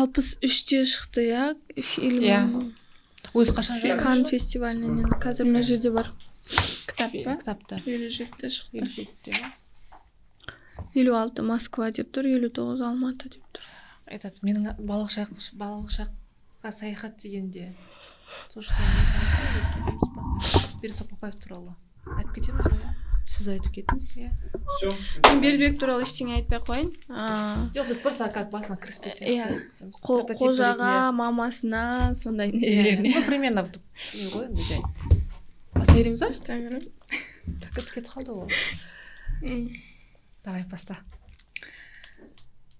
алпыс үште шықты иә фильм? Иә. өзі қашан кан фестивалінен. Қазір мына жерде бар. Кітап па? Кітапта. елу жетіде шықты. елу жетіде ма? елу алты москва деп тұр елу тоғыз алматы деп тұр. Айтады менің балық шақ балық шаққа саяхат дегенде тоже соқпақбаев туралы. Айтып кетеміз ғой иә? Сіз айтып кетіңіз иә. Все мен бердібек туралы ештеңе айтпай ақ қояйын. Жоқ біз просто как басына кіріспе Иә. сияқты қо- Прототип қожаға мамасына сондай. Иә, нелеріне. ну примерно не ғой енді жай бастай береміз ба бітіп кетіп қалды ғой давай баста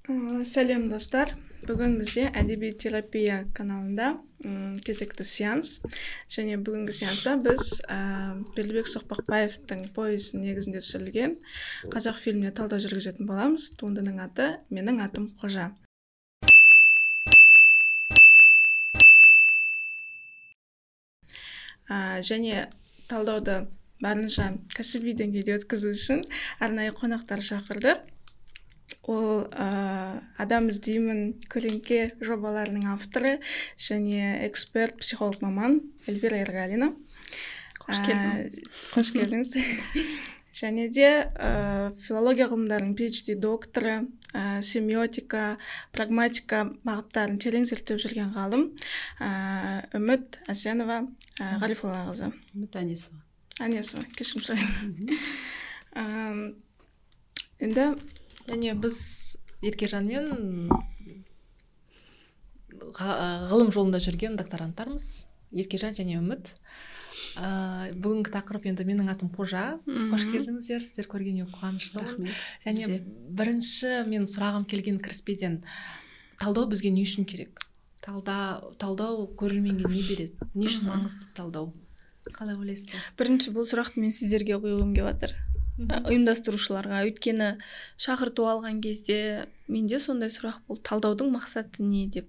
ә, сәлем достар бүгін бізде әдеби терапия каналында кезекті сеанс. Және бүгінгі сеанста біз ә, бердібек соқпақбаевтың повесінің негізінде түсірілген қазақ фильміне талдау жүргізетін боламыз. Туындының аты менің атым қожа ә, және талдауды барынша кәсіби деңгейде өткізу үшін арнайы қонақтар шақырдық ол ә, адам іздеймін көлеңке жобаларының авторы және эксперт психолог маман эльвира ерғалина. Қош келдің. Ә, қош келдіңіз. Және де ә, филология ғылымдарының phd докторы ә, семиотика прагматика бағыттарын терең зерттеп жүрген ғалым ә, үміт әсенова ә, ғарифоллақызы үміт әнесова әнесова кешірім сұраймын. Енді және біз еркежанмен ғылым жолында жүрген докторанттармыз еркежан және үміт. Ыыы бүгінгі тақырып енді менің атым қожа. Қош келдіңіздер сіздер көргеніме қуаныштымын және бірінші мен сұрағым келген кіріспеден талдау бізге не үшін керек? Талда талдау көрерменге не береді? Не үшін маңызды талдау? Қалай ойлайсыздар? Бірінші бұл сұрақты мен сіздерге қойғым келіп жатыр. Ұйымдастырушыларға. Өйткені шақырту алған кезде менде сондай сұрақ болды. Талдаудың мақсаты не деп?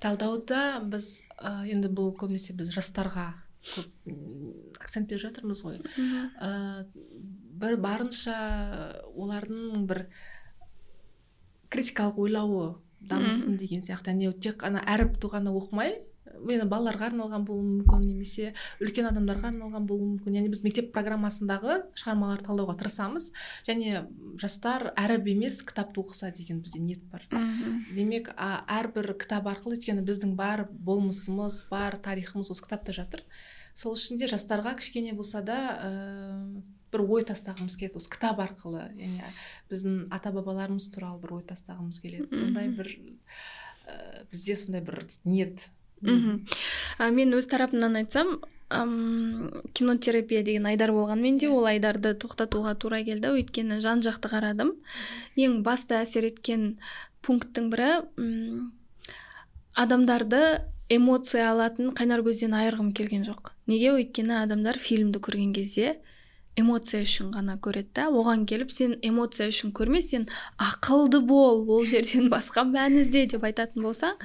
Талдауда біз ә, енді бұл көбінесе біз жастарға көп акцент беріп жатырмыз ғой. Ә, бір барынша олардың бір критикалық ойлауы дамысын деген сияқты. Яғни тек қана әріпті ғана оқымай енді балаларға арналған болуы мүмкін немесе үлкен адамдарға арналған болуы мүмкін. Яғни біз мектеп программасындағы шығармаларды талдауға тырысамыз. Және жастар әріп емес кітапты оқыса деген бізде ниет бар. Демек а, әрбір кітап арқылы өйткені біздің бар болмысымыз бар тарихымыз осы кітапта жатыр. Сол үшін де жастарға кішкене болса да ә, бір ой тастағымыз келеді осы кітап арқылы. Яғни біздің ата бабаларымыз туралы бір ой тастағымыз келеді. Сондай бір ә, бізде сондай бір ниет мхм мен өз тарапымнан айтсам ам, кинотерапия деген айдар болған менде ол айдарды тоқтатуға тура келді. Өйткені жан жақты қарадым. Ең басты әсер еткен пункттің бірі м, адамдарды эмоция алатын қайнар көзден айырғым келген жоқ. Неге? Өйткені адамдар фильмді көрген кезде эмоция үшін ғана көреді да. Оған келіп сен эмоция үшін көрме сен ақылды бол ол жерден басқа мән ізде деп айтатын болсаң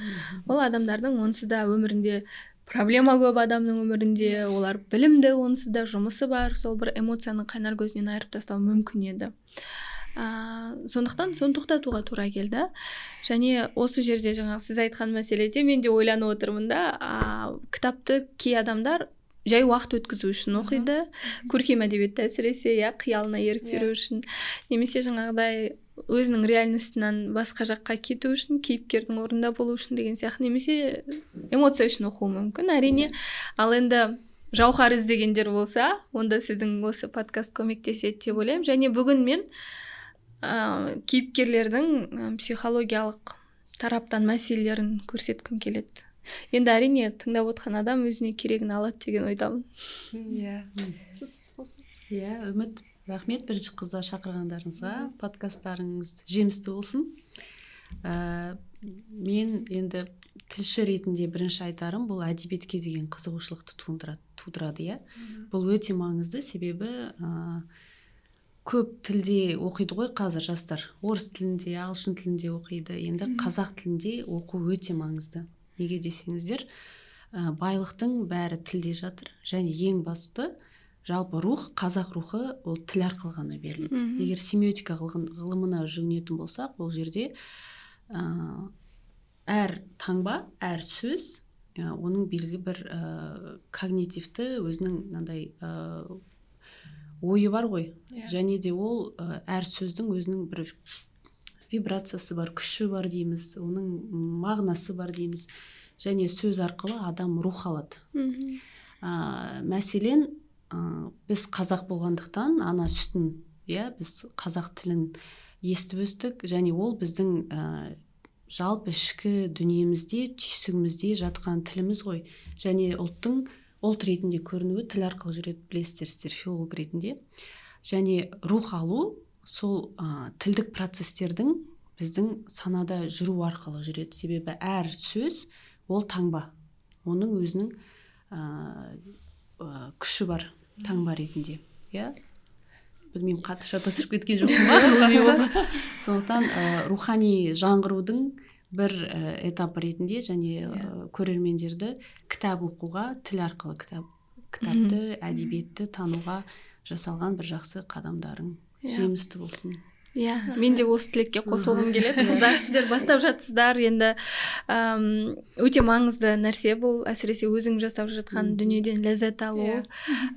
ол адамдардың онсыз да өмірінде проблема көп адамның өмірінде олар білімді онсыз да жұмысы бар. Сол бір эмоцияны қайнар көзінен айырып тастау мүмкін еді. Ә, сондықтан соны тоқтатуға тура келді және осы жерде жаңағы сіз айтқан мәселеде мен де ойланып отырмын да. Ә, кітапты кей адамдар жай уақыт өткізу үшін оқиды. Көркем әдебиетті әсіресе иә қиялына ерік беру үшін немесе жаңағыдай өзінің реальностынан басқа жаққа кету үшін кейіпкердің орнында болу үшін деген сияқты немесе эмоция үшін оқуы мүмкін. Әрине ал енді жауһар іздегендер болса онда сіздің осы подкаст көмектеседі деп ойлаймын. Және бүгін мен ә, кейіпкерлердің психологиялық тараптан мәселелерін көрсеткім келеді. Енді әрине тыңдап отқан адам өзіне керегін алады деген ойдамын. Иә. Сіз иә үміт рахмет бірінші қыздар шақырғандарыңызға подкасттарыңыз жемісті болсын. Ә, мен енді тілші ретінде бірінші айтарым бұл әдебиетке деген қызығушылықты туындырады тудырады иә. Бұл өте маңызды себебі ә, көп тілде оқиды ғой қазір жастар. Орыс тілінде ағылшын тілінде оқиды. Енді қазақ тілінде оқу өте маңызды. Неге десеңіздер ә, байлықтың бәрі тілде жатыр және ең басты жалпы рух қазақ рухы ол тіл арқылы ғана беріледі Мгм. егер семиотика ғылымына жүгінетін болсақ ол жерде ә, әр таңба әр сөз ә, оның белгілі бір ә, когнитивті өзінің мынандай ә, ойы бар ғой Иә. және де ол әр сөздің өзінің бір вибрациясы бар күші бар дейміз оның мағынасы бар дейміз. Және сөз арқылы адам рух алады. Ә, мәселен ә, біз қазақ болғандықтан ана сүтін иә біз қазақ тілін естіп өстік. Және ол біздің ә, жалпы ішкі дүниемізде түйсігімізде жатқан тіліміз ғой. Және ұлттың ұлт ретінде көрінуі тіл арқылы жүреді білесіздер сіздер филолог ретінде. Және рух алу сол ә, тілдік процестердің біздің санада жүру арқылы жүреді. Себебі әр сөз ол таңба. Оның өзінің ә, ә, күші бар таңба ретінде. Иә? Білмеймін қатты шатасып кеткен жоқпын ба? Сондықтан ә, рухани жаңғырудың бір ә, этапы ретінде және ә, көрермендерді кітап оқуға тіл арқылы кітап кітапты әдебиетті тануға жасалған бір жақсы қадамдарың. Жемісті болсын. Иә мен де осы тілекке қосылғым келеді. Қыздар сіздер бастап жатсыздар. Енді әм, өте маңызды нәрсе бұл. Әсіресе өзің жасап жатқан дүниеден ләззат алу. Иә.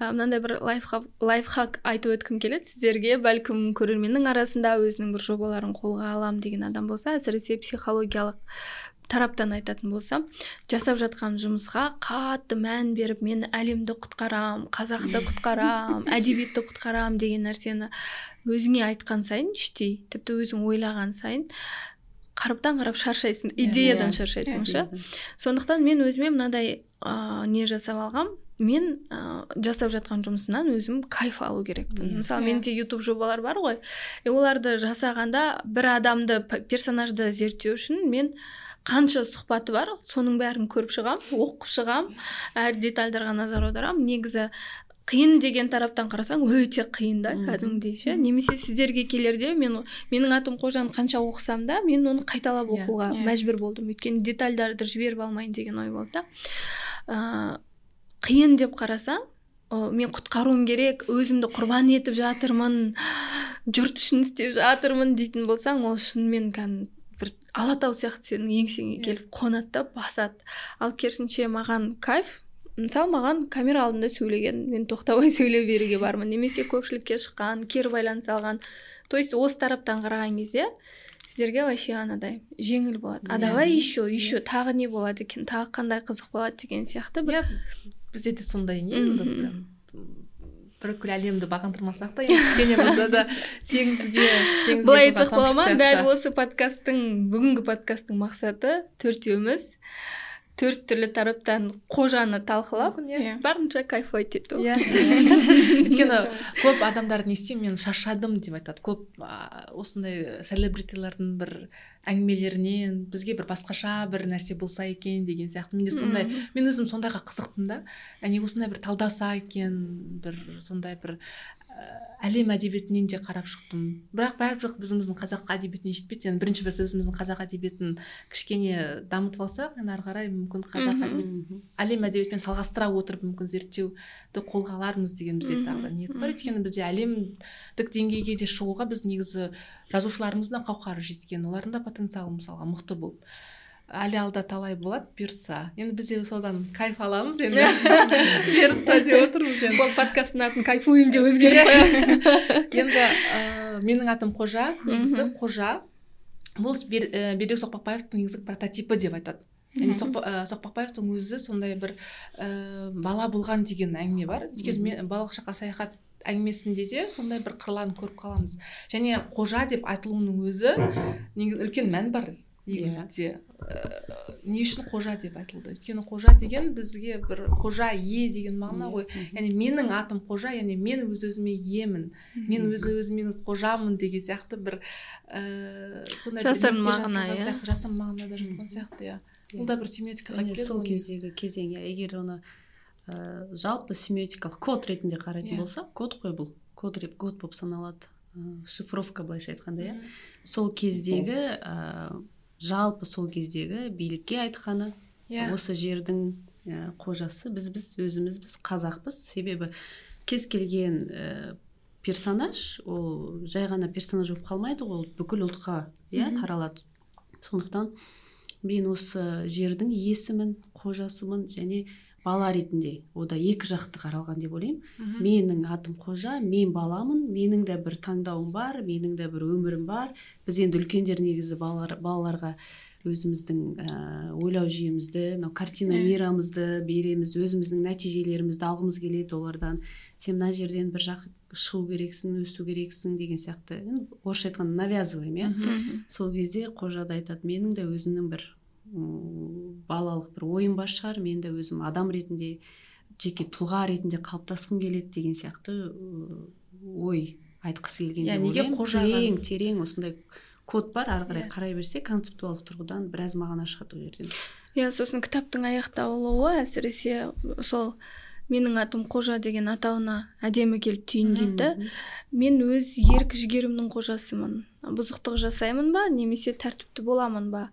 Мынандай бір лайфхак, лайфхак айтып өткім келеді сіздерге. Бәлкім көрерменнің арасында өзінің бір жобаларын қолға алам деген адам болса әсіресе психологиялық тараптан айтатын болсам жасап жатқан жұмысқа қатты мән беріп мен әлемді құтқарам қазақты құтқарам әдебиетті құтқарам деген нәрсені өзіңе айтқан сайын іштей тіпті өзің ойлаған сайын қараптан қарап шаршайсың идеядан Иә. шаршайсың ше сондықтан мен өзіме мынадай ә, не жасап алғам мен ә, жасап жатқан жұмысымнан өзім кайф алу керекпін Иә. мысалы Иә. менде ютуб жобалар бар ғой и оларды жасағанда бір адамды персонажды зерттеу үшін мен қанша сұхбаты бар соның бәрін көріп шығам оқып шығам әр детальдарға назар аударамын негізі қиын деген тараптан қарасаң өте қиын да кәдімгідей ше. Немесе сіздерге келерде мен менің атым қожаны қанша оқысам да мен оны қайталап Иә. оқуға Иә. мәжбүр болдым. Өйткені детальдарды жіберіп алмайын деген ой болды да. Ыыы қиын деп қарасаң о, мен құтқаруым керек өзімді құрбан етіп жатырмын жұрт үшін істеп жатырмын дейтін болсаң ол шынымен кәдімгі алатау сияқты сенің еңсеңе келіп қонады да басады. Ал керісінше маған кайф. Мысалы маған камера алдында сөйлеген мен тоқтамай сөйлей беруге бармын. Немесе көпшілікке шыққан кері байланыс алған. То есть осы тараптан қараған кезде сіздерге вообще анадай жеңіл болады. А Иә. давай еще еще тағы не болады екен? Тағы қандай қызық болады деген сияқты бір иә бізде де сондай не. Бір әлемді бағындырмасақ та енді кішкене болса да теңізге былай айтсақ бола ма? дәл осы подкасттың бүгінгі подкасттың мақсаты төртеуміз. Төрт түрлі тараптан қожаны талқылап Мүмкін, иә. Иә. барынша кайфовать ету иә өйткені көп адамдар не істеймін мен шаршадым деп айтады көп осындай селебритилардың бір әңгімелерінен бізге бір басқаша бір нәрсе болса екен деген сияқты менде сондай Мгм. мен өзім сондайға қызықтым да әне осындай бір талдаса екен бір сондай бір әлем әдебиетінен де қарап шықтым. Бірақ бәрібір біздің қазақ әдебиетіне жетпейді енді бірінші біз өзіміздің қазақ әдебиетін кішкене дамытып алсақ енді ары қарай мүмкін қазақ әдебиетін әлем әдебиетімен салғастыра отырып мүмкін зерттеуді қолға алармыз деген бізде тағы да ниет бар. Өйткені бізде әлемдік деңгейге де шығуға біз негізі жазушыларымыздың да қауқары жеткен олардың да потенциалы мысалға мықты болды. Әлі алда талай болады бұйыртса. Енді біз де содан кайф аламыз енді. Бұйыртса деп отырмыз енді. Бұл подкасттың атын кайфуем деп өзгертіп қоямыз енді ә, менің атым қожа негізі қожа. Бұл Бер- ә, бердібек соқпақбаевтың негізі прототипі деп айтады. Яғни ә, соқпақбаевтың өзі сондай бір ә, бала болған деген әңгіме бар. Өйткені мен балалық шаққа саяхат әңгімесінде де сондай бір қырларын көріп қаламыз. Және қожа деп айтылуының өзі негізі үлкен мән бар. Негізінде ә, не үшін қожа деп айтылды. Өйткені қожа деген бізге бір қожа ие деген мағына ғой. яғни менің атым қожа яғни мен өз өзіме иемін мен өз өзімнің қожамын деген сияқты бір ііі сондай бір Жасырын мағына, иә. сияқты, жасырын мағынада жатқан сияқты иә. Бұл да бір семиотикаға келеді сол кездегі кезең иә егер оны ә, жалпы семиотикалық код ретінде қарайтын Иә. болсақ код қой бұл. Код реп код болып саналады. Шифровка былайша айтқанда иә. Сол кездегі жалпы сол кездегі билікке айтқаны иә. осы жердің ә, қожасы біз біз өзіміз біз қазақпыз. Себебі кез келген ә, персонаж ол жай ғана персонаж болып қалмайды ғой ол бүкіл ұлтқа иә таралады. Сондықтан мен осы жердің иесімін қожасымын және бала ретінде ода екі жақты қаралған деп ойлаймын. Менің атым қожа мен баламын менің де бір таңдауым бар менің де бір өмірім бар. Біз енді үлкендер негізі балалар, балаларға өзіміздің ә, ойлау жүйемізді мынау картина мирамызды береміз өзіміздің нәтижелерімізді алғымыз келеді олардан. Сен мына жерден бір жақ шығу керексің өсу керексің деген сияқты. Орысша айтқанда навязываем иә? Сол кезде қожа да айтады менің де өзімнің бір балалық бір ойым бар шығар. Мен де өзім адам ретінде жеке тұлға ретінде қалыптасқым келеді деген сияқты ой айтқысы келген Иә, деп неге терең терең осындай код бар. Ары қарай Иә. қарай берсе концептуалдық тұрғыдан біраз мағына шығады ол жерден. Иә сосын кітаптың аяқталуы әсіресе сол менің атым қожа деген атауына әдемі келіп түйіндейді мен өз ерік жігерімнің қожасымын. Бұзықтық жасаймын ба немесе тәртіпті боламын ба?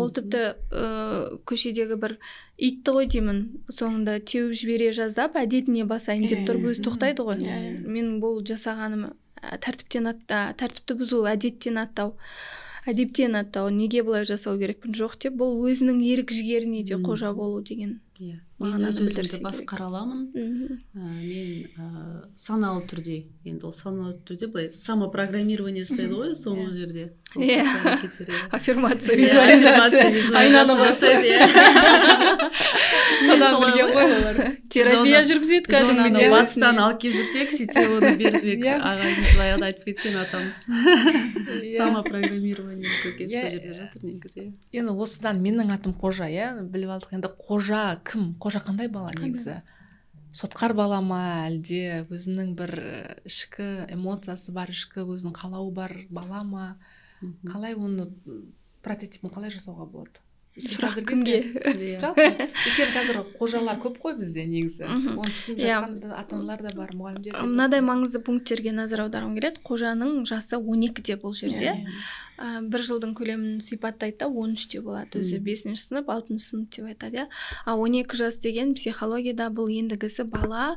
Ол тіпті ә, көшедегі бір итті ғой деймін. Соңында теуіп жібере жаздап әдетіне басайын деп тұрып өзі тоқтайды ғой. Иә. мен бұл жасағаным ә, тәртіптен ат- ә, тәртіпті бұзу әдеттен аттау әдептен аттау неге бұлай жасау керекпін? Жоқ деп бұл өзінің ерік жігеріне де қожа болу деген иә. Мен өз өзімді басқара аламын ә, мен ә, саналы түрде енді ол саналы түрде былай самопрограммирование жасайды ғой соңғы жерде. Иә. сияқты әрекеттер, иә. аффирмация Иә, визуализация. визуализация айнаны жасайды иә. Терапия жүргізеді кәдімгідей. батыстан алып келіп жүрсек сөйтсе оны бердібек Иә. ағайымыз баяғыда айтып кеткен атамыз. Самопрограммирование көкесі сол Иә. жерде жатыр негізі енді осыдан менің атым қожа иә. Біліп алдық енді қожа кім? Қожа қандай бала негізі? Сотқар бала ма әлде? Өзінің бір ішкі эмоциясы бар ішкі өзінің қалауы бар бала ма? Қалай оны прототипін қалай жасауға болады? Сұрақ кімге? Иә. жалпы өйткені қазір қожалар көп қой бізде негізі. Оны түсініп Иә. жатқан да ата аналар да бар мұғалімдер мынадай маңызды пункттерге назар аударғым келеді. Қожаның жасы 12-де бұл жерде. Ә, бір жылдың көлемін сипаттайды да он үште болады. Өзі бесінші сынып алтыншы сынып деп айтады иә. А он екі жас деген психологияда бұл ендігісі бала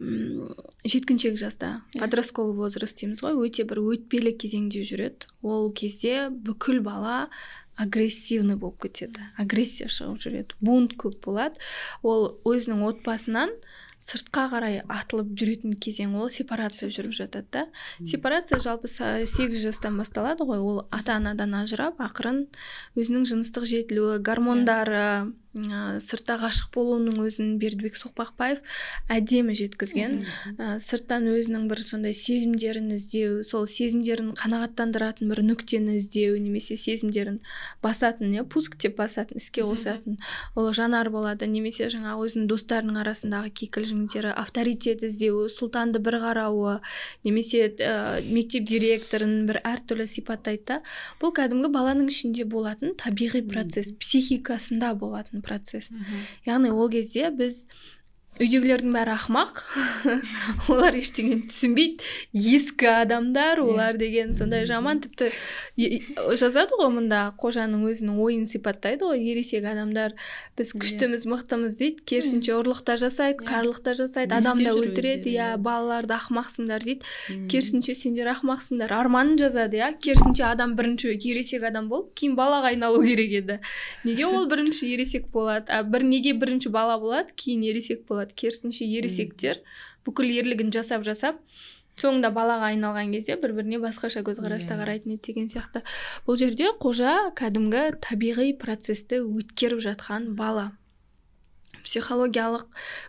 м, жеткіншек жаста. Иә. подростковый возраст дейміз ғой. Өте бір өтпелі кезеңде жүреді. Ол кезде бүкіл бала агрессивный болып кетеді. Агрессия шығып жүреді. Бунт көп болады. Ол өзінің отбасынан сыртқа қарай атылып жүретін кезең. Ол сепарация жүріп жатады да. Сепарация жалпы сегіз жастан басталады ғой. Ол ата анадан ажырап ақырын өзінің жыныстық жетілуі гормондары ә, сыртта ғашық болуының өзін бердібек соқпақбаев әдемі жеткізген. Ә, сырттан өзінің бір сондай сезімдерін іздеу сол сезімдерін қанағаттандыратын бір нүктені іздеу немесе сезімдерін басатын иә пуск деп басатын іске қосатын. Ол жанар болады немесе жаңағы өзінің достарының арасындағы кикілжіңдері авторитет іздеуі сұлтанды бір қарауы немесе ә, мектеп директорын бір әртүрлі сипаттайды да. Бұл кәдімгі баланың ішінде болатын табиғи процесс психикасында болатын процесс. Яғни ол кезде біз үйдегілердің бәрі ақымақ. Олар ештеңені түсінбейді. Ескі адамдар олар деген сондай жаман тіпті жазады ғой мұнда қожаның өзінің ойын сипаттайды ғой ересек адамдар. Біз Иә. күштіміз мықтымыз дейді керісінше ұрлық та жасайды Иә. қарлық та жасайды Не адам да істеп жүр өлтіреді иә иә. балаларды ақымақсыңдар дейді. Керісінше сендер ақымақсыңдар арманын жазады иә. Керісінше адам бірінші ересек адам болып кейін балаға айналу керек еді. Неге ол бірінші ересек болады? А бір неге бірінші бала болады кейін ересек болады? Керісінше ересектер бүкіл ерлігін жасап жасап соңында балаға айналған кезде бір біріне басқаша көзқараста Иә. қарайтын еді деген сияқты. Бұл жерде қожа кәдімгі табиғи процесті өткеріп жатқан бала. Психологиялық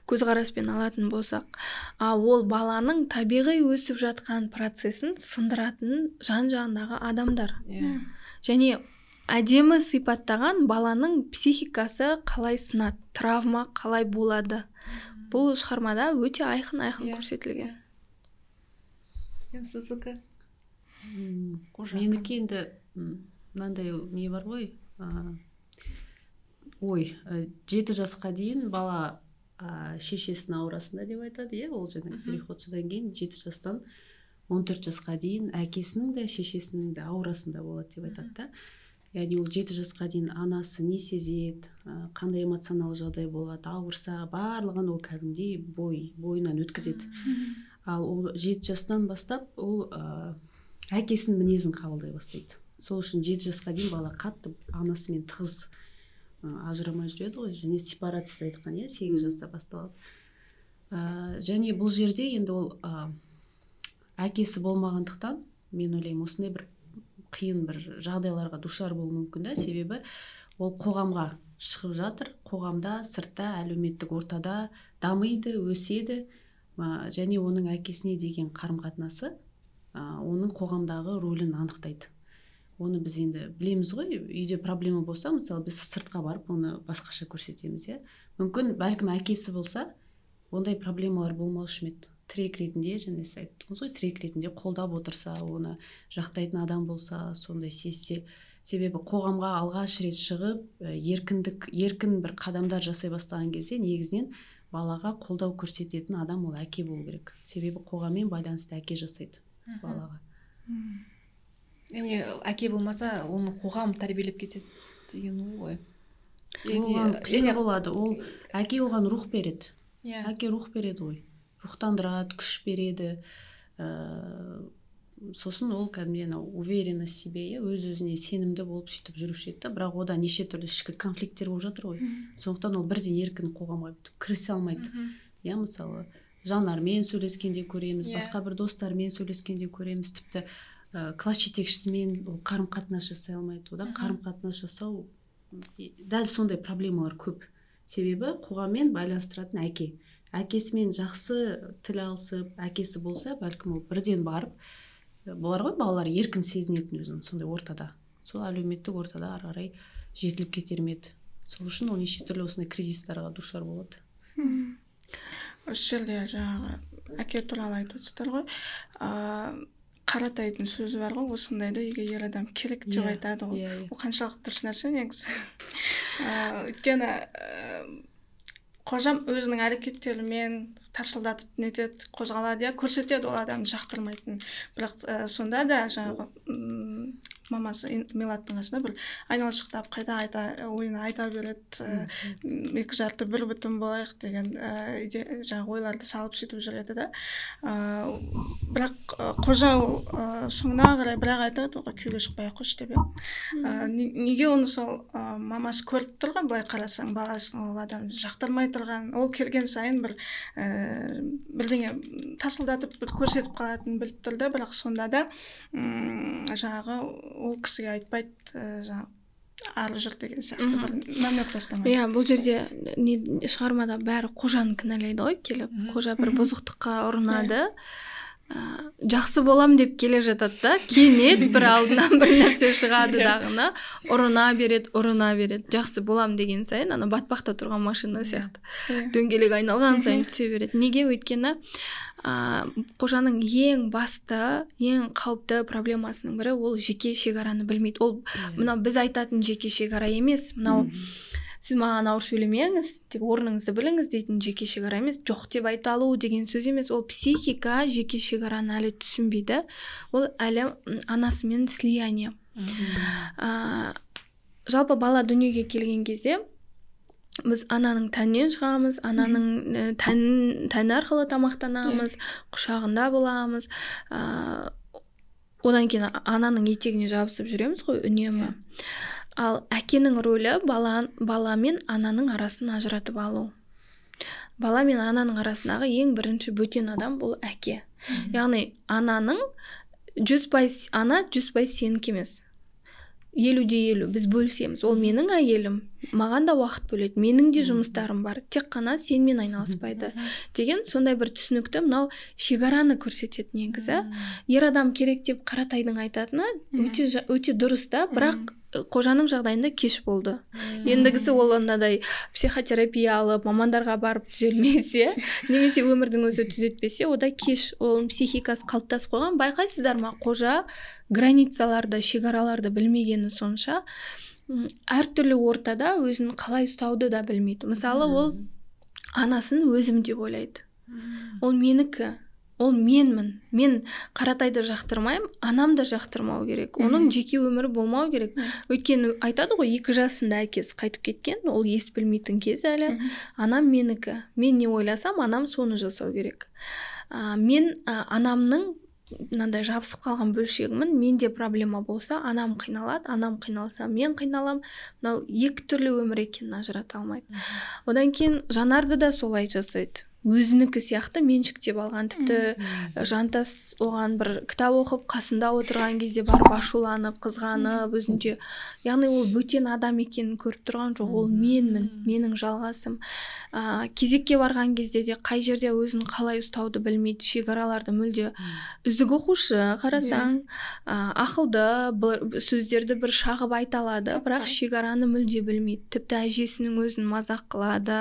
көзқараспен алатын болсақ а ол баланың табиғи өсіп жатқан процесін сындыратын жан жағындағы адамдар. Иә. және әдемі сипаттаған баланың психикасы қалай сынады травма қалай болады? Бұл шығармада өте айқын айқын Иә. көрсетілген енді сіздікі менікі енді мынандай не бар ғой ой ә, жеті жасқа дейін бала ә, шешесінің аурасында деп айтады иә ол жаңағы переход содан кейін жеті жастан 14 жасқа дейін әкесінің де шешесінің де аурасында болады деп айтады да. Яғни ол жеті жасқа дейін анасы не сезеді ә, қандай эмоционал жағдай болады ауырса барлығын ол кәдімгідей бой бойынан өткізеді. Ал ол жеті жастан бастап ол ә, әкесінің мінезін қабылдай бастайды. Сол үшін жеті жасқа дейін бала қатты анасымен тығыз ы, ажырамай жүреді ғой және сепарация сіз айтқан иә сегіз жаста басталады. Ә, және бұл жерде енді ол ә, әкесі болмағандықтан мен ойлаймын осындай бір қиын бір жағдайларға душар болуы мүмкін да. Себебі ол қоғамға шығып жатыр. Қоғамда сыртта әлеуметтік ортада дамиды өседі. Ә, және оның әкесіне деген қарым қатынасы ә, оның қоғамдағы рөлін анықтайды. Оны біз енді білеміз ғой. Үйде проблема болса мысалы біз сыртқа барып оны басқаша көрсетеміз иә. Мүмкін бәлкім әкесі болса ондай проблемалар болмаушы ма еді? Тірек ретінде және сіз айттыңыз ғой тірек ретінде қолдап отырса оны жақтайтын адам болса сондай сезсе. Себебі қоғамға алғаш рет шығып еркіндік еркін бір қадамдар жасай бастаған кезде негізінен балаға қолдау көрсететін адам ол әке болу керек. Себебі қоғаммен байланысты әке жасайды балаға. Яғни әке болмаса оны қоғам тәрбиелеп кетеді деген ой ғой. Қиын болады. Ол әке оған рух береді. Иә. Әке рух береді ғой. Рухтандырады күш береді. Ә, сосын ол кәдімгідей анау уверенность себе иә өз өзіне сенімді болып сөйтіп жүруші еді да. Бірақ ода неше түрлі ішкі конфликттер болып жатыр ғой. Сондықтан ол бірден еркін қоғамға бүйтіп кірісе алмайды. Иә мысалы жанармен сөйлескенде көреміз Иә. басқа бір достарымен сөйлескенде көреміз. Тіпті ә, класс жетекшісімен ол қарым қатынас жасай алмайды одан қарым қатынас жасау дәл сондай проблемалар көп. Себебі қоғаммен байланыстыратын әке. Әкесімен жақсы тіл алысып әкесі болса бәлкім ол бірден барып бар ғой балалар еркін сезінетін өзін сондай ортада. Сол әлеуметтік ортада ары қарай жетіліп кетер ме еді. Сол үшін ол неше түрлі осындай кризистарға душар болады. Осы жерде жаңағы әке туралы айтып отырсыздар ғой ыыы қаратайдың сөзі бар ғой осындайда үйге ер адам керек деп Иә, айтады ғой. Иә, иә. ол қаншалықты дұрыс нәрсе негізі. Ыыы өйткені қожам өзінің әрекеттерімен тарсылдатып нетеді қозғалады иә көрсетеді ол адамды жақтырмайтынын. Бірақ ә, сонда да жаңағы мамасы милаттың қасында бір айналшықтап қайта қайта ойын айта береді ә, м, екі жарты бір бүтін болайық деген ә, иде- жаңағы ойларды салып сөйтіп жүреді да ә, бірақ ә, қожа ол соңына қарай бірақ айтады ғой күйеуге шықпай ақ қойшы деп иә. Не- неге оны сол мамасы көріп тұр ғой былай қарасаң баласын ол адамды жақтырмай тұрған. Ол келген сайын бір ә, бірдеңе тарсылдатып бір көрсетіп қалатынын біліп тұр да бірақ сонда да м жаңағы ол кісіге айтпайды ә, жаңағы ары жүр деген сияқты бір намек тастамайды. Иә бұл жерде не шығармада бәрі қожаны кінәлайды ғой келіп қожа бір бұзықтыққа ұрынады. Ә, жақсы болам деп келе жатады да кенет бір алдынан бір нәрсе шығады дағыны ұрына береді ұрына береді. Жақсы болам деген сайын ана батпақта тұрған машина сияқты. Иә. дөңгелек айналған сайын түсе береді. Неге? Өйткені ә, қожаның ең басты ең қауіпті проблемасының бірі ол жеке шекараны білмейді. Ол мынау біз айтатын жеке шекара емес мынау сіз маған ауыр сөйлемеңіз деп орныңызды біліңіз дейтін жеке шекара емес жоқ деп айта алу деген сөз емес. Ол психика жеке шекараны әлі түсінбейді. Ол әлі анасымен слияние. Ә, жалпы бала дүниеге келген кезде біз ананың тәнінен шығамыз ананың ә, тәнін тәні арқылы тамақтанамыз құшағында боламыз. Ә, одан кейін ананың етегіне жабысып жүреміз ғой үнемі. Ал әкенің рөлі бала, бала мен ананың арасын ажыратып алу. Бала мен ананың арасындағы ең бірінші бөтен адам бұл әке. Яғни ананың жүз пайыз ана жүз пайыз сенікі емес. Елу де елу. Біз бөлісеміз. Ол менің әйелім. Маған да уақыт бөледі. Менің де жұмыстарым бар. Тек қана сенімен айналыспайды деген сондай бір түсінікті мынау шекараны көрсетеді негізі. Ер адам керек деп қаратайдың айтатыны өте өте дұрыс та. Бірақ қожаның жағдайында кеш болды. Ендігісі ол анадай психотерапия алып мамандарға барып түзелмесе немесе өмірдің өзі түзетпесе ода кеш оның психикасы қалыптасып қойған. Байқайсыздар ма қожа границаларды шекараларды білмегені сонша әртүрлі ортада өзін қалай ұстауды да білмейді. Мысалы ол анасын өзім деп ойлайды. Ол менікі. Ол менмін. Мен қаратайды жақтырмаймын анам да жақтырмау керек. Оның жеке өмірі болмау керек. Өйткені айтады ғой екі жасында әкесі қайтып кеткен ол ес білмейтін кез әлі. Анам менікі. Мен не ойласам анам соны жасау керек. Ә, мен ә, анамның мынандай жабысып қалған бөлшегімін менде проблема болса анам қиналады анам қиналса мен қиналамын. Мынау екі түрлі өмір екенін ажырата алмайды. Одан кейін жанарды да солай жасайды. Өзінікі сияқты меншіктеп алған. Тіпті жантас оған бір кітап оқып қасында отырған кезде барып ашуланып қызғанып өзінше. Яғни ол бөтен адам екенін көріп тұрған жоқ. Ол менмін менің жалғасым. Ә, кезекке барған кезде де қай жерде өзін қалай ұстауды білмейді шекараларды мүлде үздік оқушы қарасаң ә, ақылды бір, сөздерді бір шағып айта алады. Бірақ шекараны мүлде білмейді. Тіпті әжесінің өзін мазақ қылады.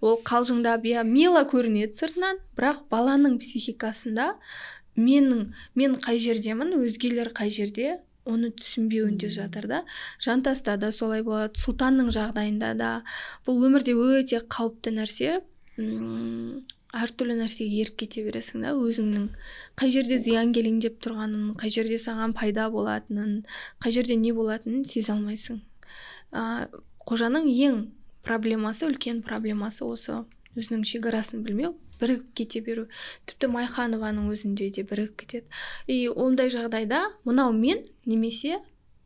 Ол қалжыңдап иә мила көрінеді сыртынан бірақ баланың психикасында менің мен қай жердемін өзгелер қай жерде оны түсінбеуінде жатыр да. Жантаста да солай болады сұлтанның жағдайында да. Бұл өмірде өте қауіпті нәрсе. Әртүрлі нәрсеге еріп кете бересің да өзіңнің қай жерде зиян келеңдеп тұрғанын қай жерде саған пайда болатынын қай жерде не болатынын сезе алмайсың. Ә, қожаның ең проблемасы үлкен проблемасы осы. Өзінің шекарасын білмеу бірігіп кете беру. Тіпті майханованың өзінде де бірігіп кетеді. И ондай жағдайда мынау мен немесе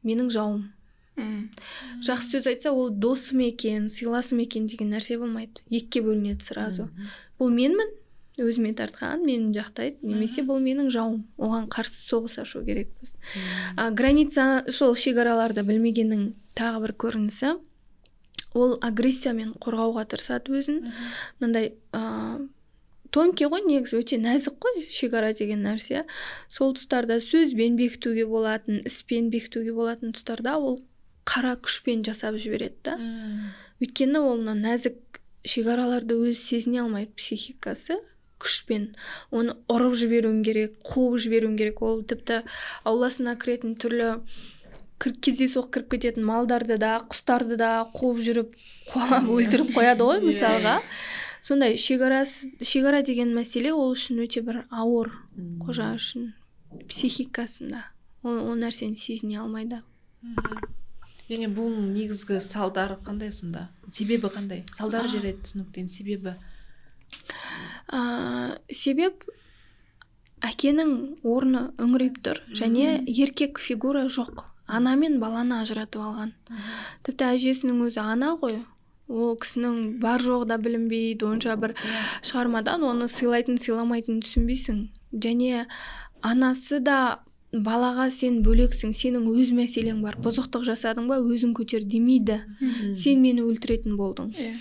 менің жауым. Жақсы сөз айтса ол досым екен сыйласым екен деген нәрсе болмайды. Екіге бөлінеді сразу. Бұл менмін өзіме тартқан мені жақтайды. Немесе бұл менің жауым. Оған қарсы соғыс ашу керекпіз. А, граница сол шекараларды білмегеннің тағы бір көрінісі. Ол агрессиямен қорғауға тырысады өзін. Мынандай ыыы тонкий ғой негізі өте нәзік қой шекара деген нәрсе. Сол тұстарда сөзбен бекітуге болатын іспен бекітуге болатын тұстарда ол қара күшпен жасап жібереді да. Өйткені ол мына нәзік шекараларды өзі сезіне алмайды психикасы күшпен. Оны ұрып жіберуің керек қуып жіберуің керек. Ол тіпті ауласына кіретін түрлі кездейсоқ кіріп кететін малдарды да құстарды да қуып жүріп қуалап өлтіріп қояды ғой мысалға. Сондай шекарасы шекара деген мәселе ол үшін өте бір ауыр қожа үшін психикасында. Ол, ол нәрсені сезіне алмайды және бұл негізгі салдары қандай сонда? Себебі қандай? Салдары жарайды түсініктен себебі? Ә, себеп әкенің орны үңірейіп тұр. Және еркек фигура жоқ. Ана мен баланы ажыратып алған. Тіпті әжесінің өзі ана ғой. Ол кісінің бар жоғы да білінбейді онша бір шығармадан оны сыйлайтын сыйламайтынын түсінбейсің. Және анасы да балаға сен бөлексің сенің өз мәселең бар бұзықтық жасадың ба өзің көтер демейді. Сен мені өлтіретін болдың. Иә.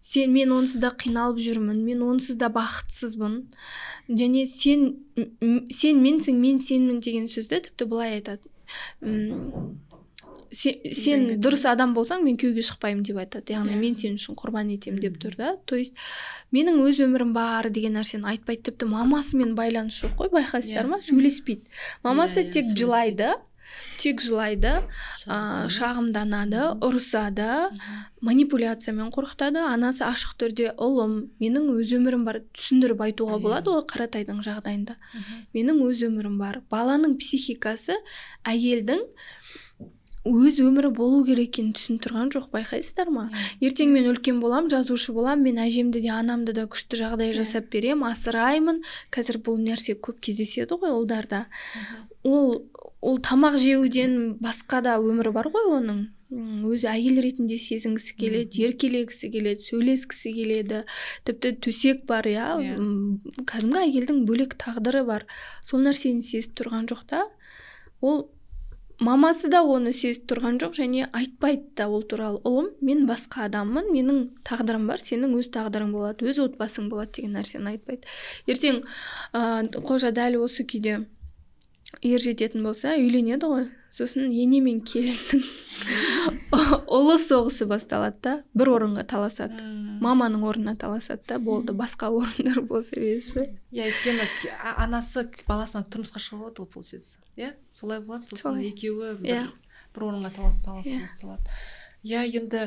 Сен мен онсыз да қиналып жүрмін мен онсыз да бақытсызбын. Және сен сен менсің мен сенмін деген сөзді тіпті былай айтады. М, сен дұрыс адам болсаң мен күйеуге шықпаймын деп айтады. Яғни мен сен үшін құрбан етемін деп тұр да. То есть менің өз өмірім бар деген нәрсені айтпайды. Тіпті мамасымен байланыс жоқ қой байқайсыздар ма? Сөйлеспейді. Мамасы иә, тек сөйлеспейді. жылайды. Тек жылайды ә, шағымданады ұрысады манипуляциямен қорқытады. Анасы ашық түрде ұлым менің өз өмірім бар түсіндіріп айтуға болады ғой қаратайдың жағдайында. Менің өз өмірім бар баланың психикасы әйелдің өз өмірі болу керек екенін түсініп тұрған жоқ байқайсыздар ма? Ертең мен үлкен болам жазушы болам мен әжемді де анамды да күшті жағдай жасап берем асыраймын қазір бұл нәрсе көп кездеседі ғой ұлдарда ол ол тамақ жеуден басқа да өмірі бар ғой оның. Өзі әйел ретінде сезінгісі келеді еркелегісі келеді сөйлескісі келеді. Тіпті төсек бар иә Иә. Кәдімгі әйелдің бөлек тағдыры бар. Сол нәрсені сезіп тұрған жоқ та. Ол мамасы да оны сезіп тұрған жоқ және айтпайды да ол туралы. Ұлым мен басқа адаммын менің тағдырым бар сенің өз тағдырың болады өз отбасың болады деген нәрсені айтпайды. Ертең ә, қожа дәл осы күйде ер жететін болса үйленеді ғой. Сосын ене мен келіннің ұлы соғысы басталады да бір орынға таласады. Маманың орнына таласады да болды басқа орындар болса берші иә өйткені анасы баласына тұрмысқа шығып алады ғой получается иә? Солай болады сосын екеуі Иә. бір, бір орынға талас таласу Иә. басталады. Иә енді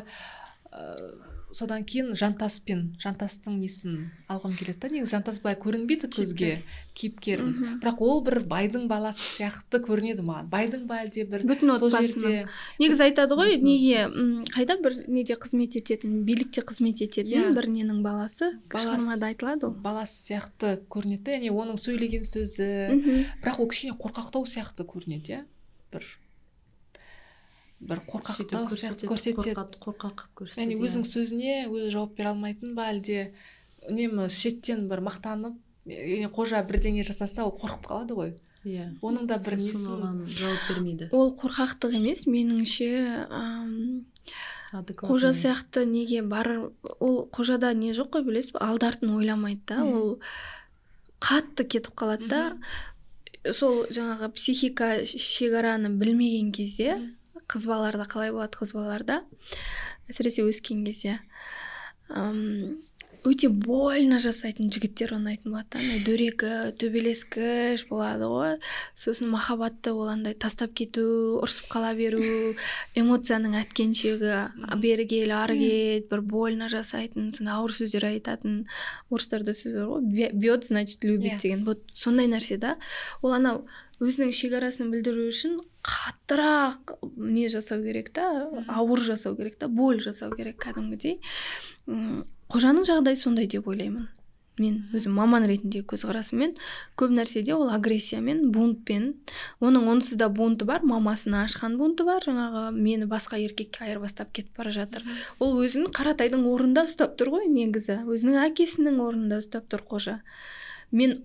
ыыы содан кейін жантаспен жантастың несін алғым келеді да негізі жантас былай көрінбейді көзге кейіпкер Мгм. бірақ ол бір байдың баласы сияқты көрінеді маған. Байдың ба әлде бір бүтін отбасының. негізі айтады ғой неге қайда бір неде қызмет ететін билікте қызмет ететін Иә. бір ненің баласы? Шығармада айтылады ол. баласы сияқты көрінеді да яғни оның сөйлеген сөзі. Бірақ ол кішкене қорқақтау сияқты көрінеді иә. Бір бір қорқақтау сияқты көрсетеді қорқақ қылып яғни көрсетеді өзінің сөзіне өзі жауап бере алмайтын ба әлде үнемі шеттен бір мақтанып қожа бірдеңе жасаса ол қорқып қалады ғой? Иә. Оның да бір оған жауап бермейді. Ол қорқақтық емес меніңше Адекватный. қожа сияқты неге бар ол қожада не жоқ қой білесіз ба алды артын ойламайды да ол қатты кетіп қалады да. Сол жаңағы психика шекараны білмеген кезде. Қыз балаларда қалай болады қыз балаларда? әсіресе өскен кезде. Өте больно жасайтын жігіттер ұнайтын болады да. Андай дөрекі төбелескіш болады ғой. Сосын махаббатты ол андай тастап кету ұрсып қала беру эмоцияның әткеншегі бері кел ары кет бір больно жасайтын сондай ауыр сөздер айтатын орыстарда сөз бар ғой. «Бе- бьет значит любит Иә. деген. Вот сондай нәрсе да. Ол анау өзінің шекарасын білдіру үшін қаттырақ не жасау керек та ауыр жасау керек та боль жасау керек кәдімгідей. Қожаның жағдайы сондай деп ойлаймын. Мен өзім маман ретінде көзқарасыммен көп нәрседе ол агрессиямен бунтпен. Оның онсыз да бунты бар мамасына ашқан бунты бар. Жаңағы мені басқа еркекке айырбастап кетіп бара жатыр. Ол өзін қаратайдың орнында ұстап тұр ғой негізі. Өзінің әкесінің орнында ұстап тұр қожа. Мен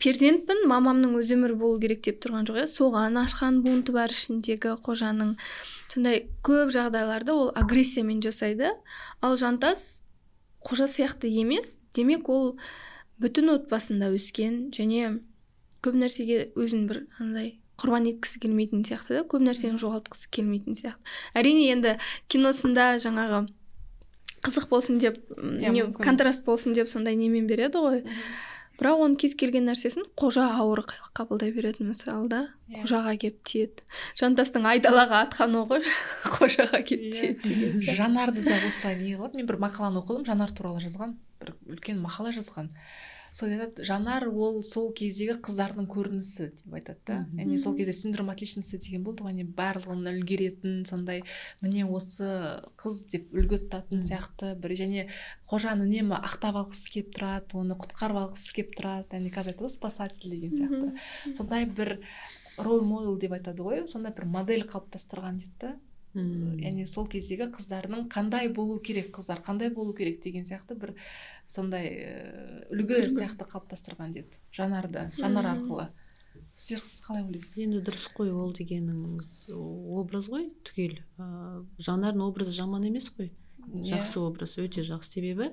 перзентпін мамамның өз өмірі болу керек деп тұрған жоқ иә. Соған ашқан бунты бар ішіндегі қожаның. Сондай көп жағдайларды ол агрессиямен жасайды. Ал жантас қожа сияқты емес демек ол бүтін отбасында өскен және көп нәрсеге өзін бір андай құрбан еткісі келмейтін сияқты да көп нәрсені жоғалтқысы келмейтін сияқты. Әрине енді киносында жаңағы қызық болсын деп Иә, не контраст болсын деп сондай немен береді ғой. Бірақ оның кез келген нәрсесін қожа ауыр қабылдай береді мысалы да Иә. қожаға келіп тиеді жантастың айдалаға атқан оғы қожаға келіп Иә. тиеді деген сияқты. жанарды да осылай не қылады мен бір мақаланы оқыдым жанар туралы жазған бір үлкен мақала жазған сол айтады жанар ол сол кездегі қыздардың көрінісі деп айтады да. Яғни сол кезде синдром отличницы деген болды ғой. Яғни барлығын үлгеретін сондай міне осы қыз деп үлгі тұтатын сияқты бір. Және қожаны үнемі ақтап алғысы келіп тұрады оны құтқарып алғысы келіп тұрады. Яғни қазір айтады ғой спасатель деген сияқты. Сондай бір роль модел деп айтады ғой. Сондай бір модель қалыптастырған дейді да. Яғни сол кездегі қыздардың қандай болу керек қыздар қандай болу керек деген сияқты бір сондай ә, үлгі сияқты қалыптастырған деді. Жанарды жанар арқылы. Сіздер сіз қалай ойлайсыз? Енді дұрыс қой ол дегеніңіз. Образ ғой түгел. Ыыы жанардың образы жаман емес қой. Иә. жақсы образ өте жақсы себебі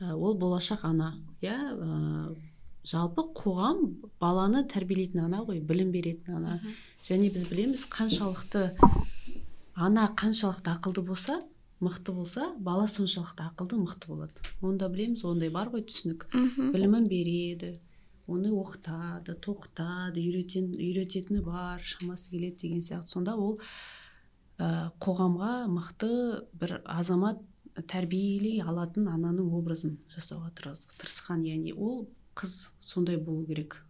ол болашақ ана. Иә жалпы қоғам баланы тәрбиелейтін ана ғой білім беретін ана. Және біз білеміз қаншалықты ана қаншалықты ақылды болса мықты болса бала соншалықты ақылды мықты болады. Оны да білеміз ондай бар ғой түсінік. Мхм. Білімін береді оны оқытады тоқытады үйретен, үйрететіні бар шамасы келеді деген сияқты. Сонда ол ә, қоғамға мықты бір азамат тәрбиелей алатын ананың образын жасауға тырыс- тырысқан. Яғни ол қыз сондай болу керек.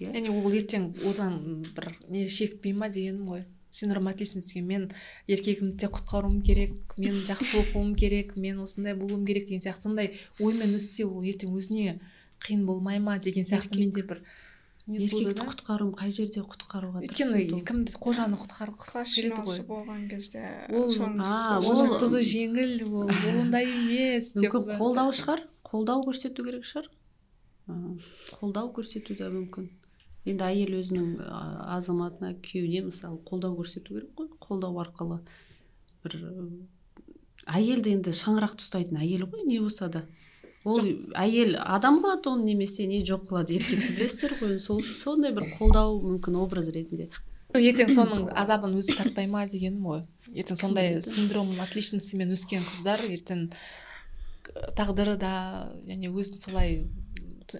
Иә? Яғни ол ертең одан бір не шекпей ма дегенім ғой. Синдром отличницаға мен еркегімді де құтқаруым керек мен жақсы оқуым керек мен осындай болуым керек деген сияқты. Сондай оймен өссе ол ертең өзіне қиын болмай ма деген сияқты менде бір еркекті да. құтқаруым қай жерде құтқаруға өйткені кімді қожаны жиналысы ғой. болған кезде ол оның қызы жеңіл ол ондай емес мүмкін қолдау шығар қолдау көрсету керек шығар. Қолдау көрсету да мүмкін. Енді әйел өзінің азаматына күйеуіне мысалы қолдау көрсету керек қой. Қолдау арқылы бір әйелді енді шаңырақты ұстайтын әйел ғой не болса да. Ол әйел адам қылады оны немесе не жоқ қылады еркекті білесіздер ғой. Сол сондай бір қолдау мүмкін образ ретінде. Ертең соның азабын өзі тартпай ма дегенім ғой. Ертең сондай синдром отличницамен өскен қыздар ертең тағдыры да және өзін солай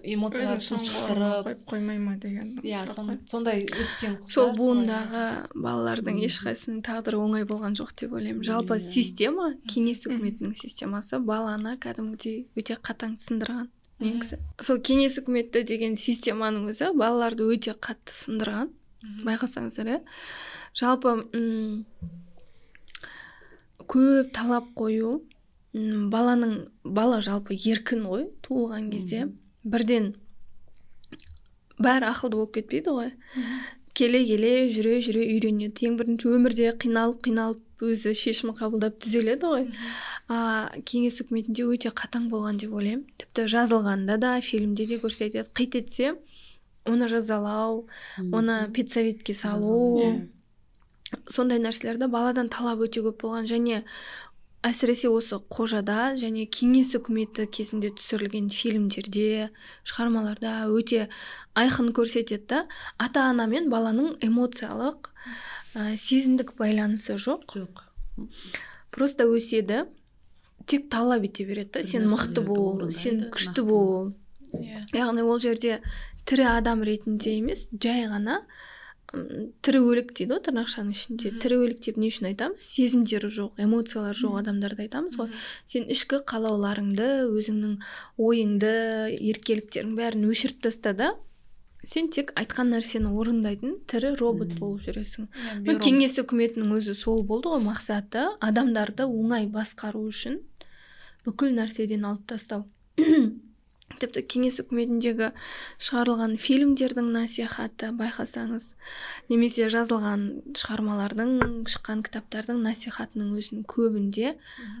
эмоциялар өзін соңғы тұншықтырып қойып қоймай ма деген иә сондай өскен сол буындағы балалардың ешқайсысының тағдыры оңай болған жоқ деп ойлаймын. Жалпы система кеңес үкіметінің системасы баланы кәдімгідей өте қатаң сындырған негізі. Сол кеңес үкіметі деген системаның өзі балаларды өте қатты сындырған. Байқасаңыздар иә. Жалпы м, көп талап қою м, баланың бала жалпы еркін ғой туылған кезде. Бірден бәрі ақылды болып кетпейді ғой. Келе келе жүре жүре үйренеді ең бірінші өмірде қиналып қиналып өзі шешім қабылдап түзеледі ғой. А кеңес үкіметінде өте қатаң болған деп ойлаймын. Тіпті жазылғанда да фильмде де көрсетеді. Қит етсе оны жазалау оны педсоветке салу. Жазалау, сондай нәрселерді баладан талап өте көп болған және әсіресе осы қожада және кеңес үкіметі кезінде түсірілген фильмдерде шығармаларда өте айқын көрсетеді да. Ата ана мен баланың эмоциялық ә, сезімдік байланысы жоқ. Жоқ. Просто өседі. Тек талап ете береді да. Сен мықты бол сен күшті бол. Иә. Яғни ол жерде тірі адам ретінде емес жай ғана тірі өлік дейді ғой тырнақшаның ішінде. Тірі өлік деп не үшін айтамыз? Сезімдері жоқ эмоциялары жоқ адамдарды айтамыз ғой. Сен ішкі қалауларыңды өзіңнің ойыңды еркеліктерің бәрін өшіріп таста да сен тек айтқан нәрсені орындайтын тірі робот болып жүресің. Иә, ну кеңес үкіметінің өзі сол болды ғой мақсаты адамдарды оңай басқару үшін бүкіл нәрседен алып тастау. Тіпті кеңес үкіметіндегі шығарылған фильмдердің насихаты байқасаңыз немесе жазылған шығармалардың шыққан кітаптардың насихатының өзінің көбінде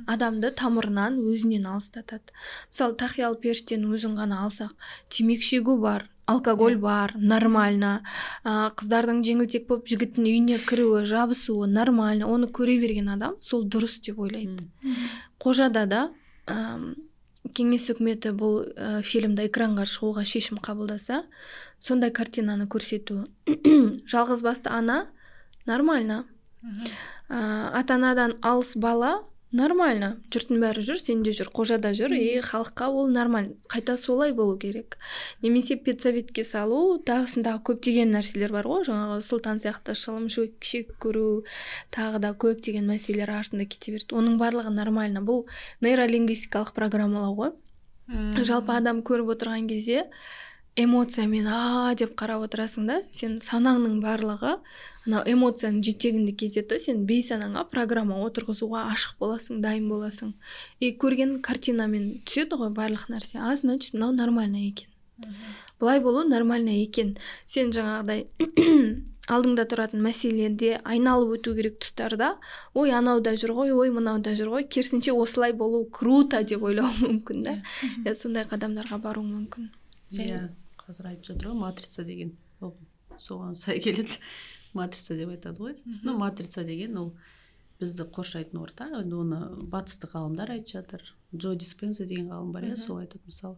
адамды тамырынан өзінен алыстатады. Мысалы тақиялы періштенің өзін ғана алсақ темекі шегу бар алкоголь бар нормально. А, қыздардың жеңілтек болып жігіттің үйіне кіруі жабысуы нормально. Оны көре берген адам сол дұрыс деп ойлайды. Қожада да кеңес үкіметі бұл ә, фильмді экранға шығуға шешім қабылдаса сондай картинаны көрсету. Жалғыз басты ана нормально. Ә, ата анадан алыс бала нормально. Жұрттың бәрі жүр сен де жүр қожада жүр и халыққа ол нормально қайта солай болу керек. Немесе педсоветке салу тағысындағы көптеген нәрселер бар ғой. Жаңағы сұлтан сияқты шылым шек көру тағы да көптеген мәселелер артында кете береді. Оның барлығы нормально. Бұл нейролингвистикалық программалау ғой. Жалпы адам көріп отырған кезде эмоциямен а деп қарап отырасың да сен санаңның барлығы анау эмоцияның жетегінде кетеді да сен бейсанаңа программа отырғызуға ашық боласың дайын боласың и көрген картинамен түседі ғой барлық нәрсе. А значит мынау нормально екен. Былай болу нормально екен. Сен жаңағыдай алдыңда тұратын мәселеде айналып өту керек тұстарда ой анауда жүр ғой ой мынауда жүр ғой керісінше осылай болу круто деп ойлауы мүмкін да. Иә. Сондай қадамдарға баруы мүмкін. Иә. Қазір айтып жатыр ғой матрица деген. Ол соған сай келеді. Матрица деп айтады ғой. Ну матрица деген ол бізді қоршайтын орта. Енді оны батыстық ғалымдар айтып жатыр. Джо диспенза деген ғалым бар иә сол айтады мысалы.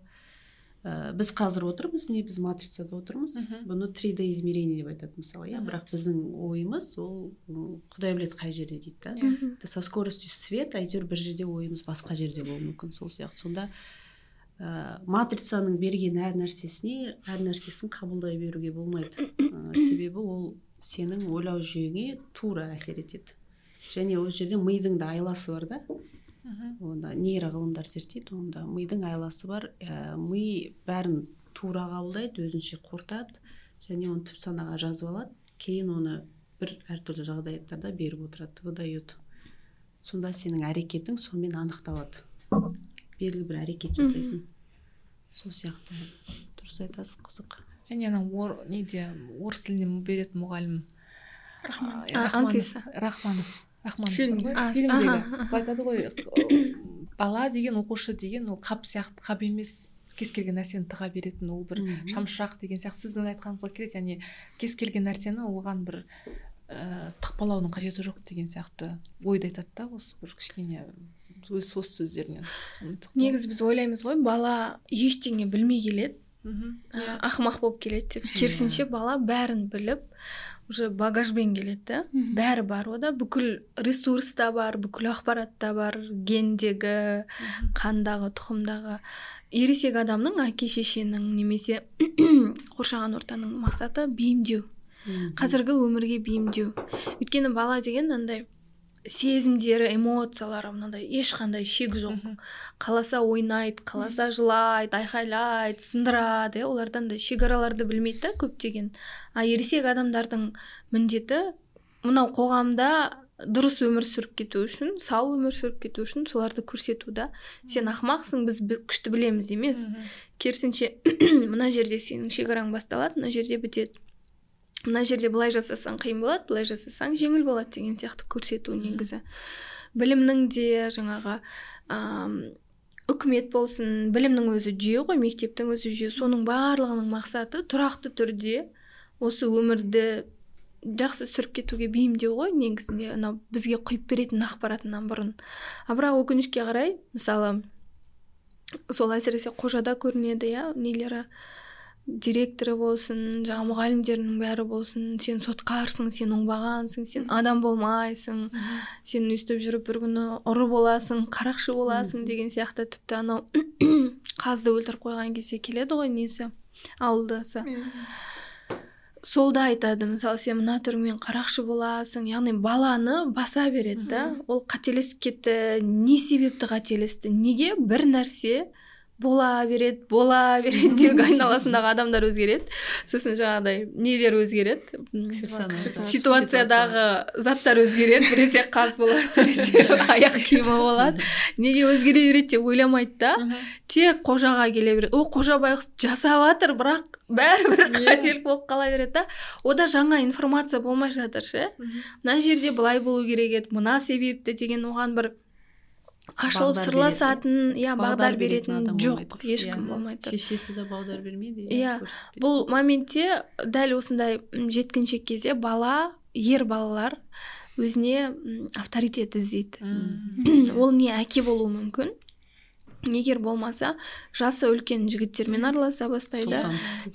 Ә, біз қазір отырмыз міне біз матрицада отырмыз. Бұны 3D измерение деп айтады мысалы иә. Бірақ біздің ойымыз ол құдай біледі қай жерде дейді да. Со скоростью света әйтеуір бір жерде ойымыз басқа жерде болуы мүмкін сол сияқты. Сонда ә, матрицаның берген әр нәрсесіне әр нәрсесін қабылдай беруге болмайды. Ә, себебі ол сенің ойлау жүйеңе тура әсер етеді. Және ол жерде мидың да айласы бар да. Онда нейроғылымдар зерттейді онда мидың айласы бар. Ә, ми бәрін тура қабылдайды өзінше қорытады және оны түп санаға жазып алады. Кейін оны бір әртүрлі жағдаяттарда беріп отырады выдает. Сонда сенің әрекетің сонымен анықталады. Белгілі бір әрекет жасайсың. Сол сияқты. Дұрыс айтасыз қызық. Және анау ор неде орыс тілінен беретін мұғалім. Рахманов- Анфиса. рахманов. Фильмдегі сол айтады ғой э, бала деген оқушы деген ол қап сияқты қап емес кез келген нәрсені тыға беретін ол бір шамшырақ деген сияқты. Сіздің айтқаныңызға келеді. Яғни кез келген нәрсені оған бір ііі тықпалаудың қажеті жоқ деген сияқты ойды айтады да осы бір кішкене өз осы сөздерінен негізі біз ойлаймыз ғой бала ештеңе білмей келеді. Мгм. ә, Иә. ақымақ болып келеді деп. Керісінше бала бәрін біліп уже багажбен келеді да. Бәрі бар ода бүкіл ресурс та бар бүкіл ақпарат та бар. Гендегі қандағы тұқымдағы. Ересек адамның әке шешенің немесе қоршаған ортаның мақсаты бейімдеу. Қазіргі өмірге бейімдеу. Өйткені бала деген андай сезімдері эмоциялары мынандай ешқандай шек жоқ. Қаласа ойнайды қаласа жылайды айқайлайды сындырады иә оларда андай шекараларды білмейді да көптеген. А ересек адамдардың міндеті мынау қоғамда дұрыс өмір сүріп кету үшін сау өмір сүріп кету үшін соларды көрсету да. Сен ақымақсың біз, біз күшті білеміз емес. Керісінше мына жерде сенің шекараң басталады мына жерде бітеді. Мына жерде былай жасасаң қиын болады былай жасасаң жеңіл болады деген сияқты көрсету негізі. Білімнің де жаңағы ыыы үкімет болсын білімнің өзі жүйе ғой мектептің өзі жүйе. Соның барлығының мақсаты тұрақты түрде осы өмірді жақсы сүріп кетуге бейімдеу ғой негізінде. Анау бізге құйып беретін ақпаратынан бұрын. А бірақ өкінішке қарай мысалы сол әсіресе қожада көрінеді иә нелері. Директоры болсын жаңағы мұғалімдерінің бәрі болсын сен сотқарсың сен оңбағансың сен адам болмайсың сен өйстіп жүріп бір күні ұры боласың қарақшы боласың деген сияқты тіпті анау қазды өлтіріп қойған кезде келеді ғой несі ауылдасы сол да айтады мысалы сен мына түріңмен қарақшы боласың яғни баланы баса береді да ол қателесіп кетті не себепті қателесті неге? бір нәрсе бола береді бола береді тек айналасындағы адамдар өзгереді. Сосын жаңағыдай нелер өзгереді? Ситуациядағы заттар өзгереді. Біресе қаз болады біресе аяқ киімі болады. неге өзгере береді деп ойламайды да. Тек қожаға келе береді. О қожа байғұс жасап жатыр бірақ бәрібір қателік болып қала береді да. Ода жаңа информация болмай жатыр ше. Мына жерде былай болу керек еді мына себепті деген оған бір ашылып сырласатын иә бағдар беретін жоқ ешкім болмай тұр шешесі де бағдар бермейді иә бұл моментте дәл осындай жеткіншек кезде бала ер балалар өзіне авторитет іздейді. Ол не әке болуы мүмкін. Егер болмаса жасы үлкен жігіттермен араласа бастайды.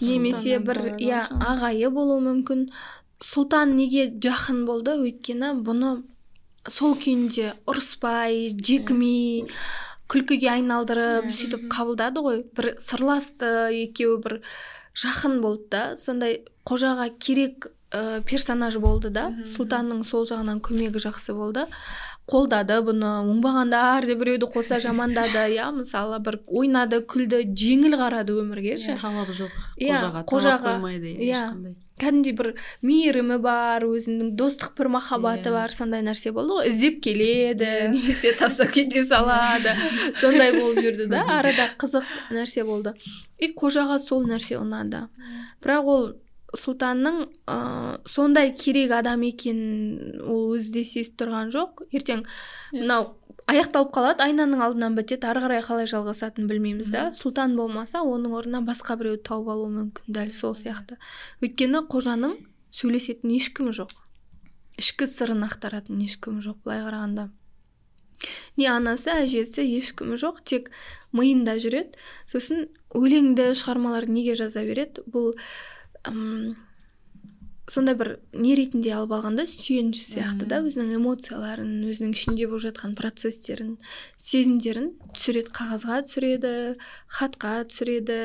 Немесе бір иә ағайы болуы мүмкін. Сұлтан неге жақын болды? Өйткені бұны сол күйінде ұрыспай жекмей күлкіге айналдырып сөйтіп қабылдады ғой. бір сырласты екеуі бір жақын болды да. Сондай қожаға керек ә, персонаж болды да. Сұлтанның сол жағынан көмегі жақсы болды. Қолдады бұны оңбағандар деп біреуді қоса жамандады. Иә мысалы бір ойнады күлді жеңіл қарады өмірге ше. Талап жоқ. Иә қожаға иә. Кәдімгідей бір мейірімі бар өзінің достық бір махаббаты бар сондай нәрсе болды ғой. Іздеп келеді немесе тастап кете салады. Сондай болып жүрді да арада қызық нәрсе болды. И қожаға сол нәрсе ұнады. Бірақ ол сұлтанның ә, сондай керек адам екенін ол өзі де сезіп тұрған жоқ. Ертең мынау аяқталып қалады. Айнаның алдынан бітеді ары қарай қалай жалғасатынын білмейміз да. Сұлтан болмаса оның орнына басқа біреуді тауып алуы мүмкін дәл сол сияқты. Өйткені қожаның сөйлесетін ешкімі жоқ. Ішкі сырын ақтаратын ешкімі жоқ былай қарағанда. Не анасы әжесі ешкімі жоқ тек миында жүреді. Сосын өлеңді шығармаларды неге жаза береді? Бұл сондай бір не ретінде алып алғанда сүйеніш сияқты да өзінің эмоцияларын өзінің ішінде болып жатқан процестерін сезімдерін түсіреді қағазға түсіреді хатқа түсіреді.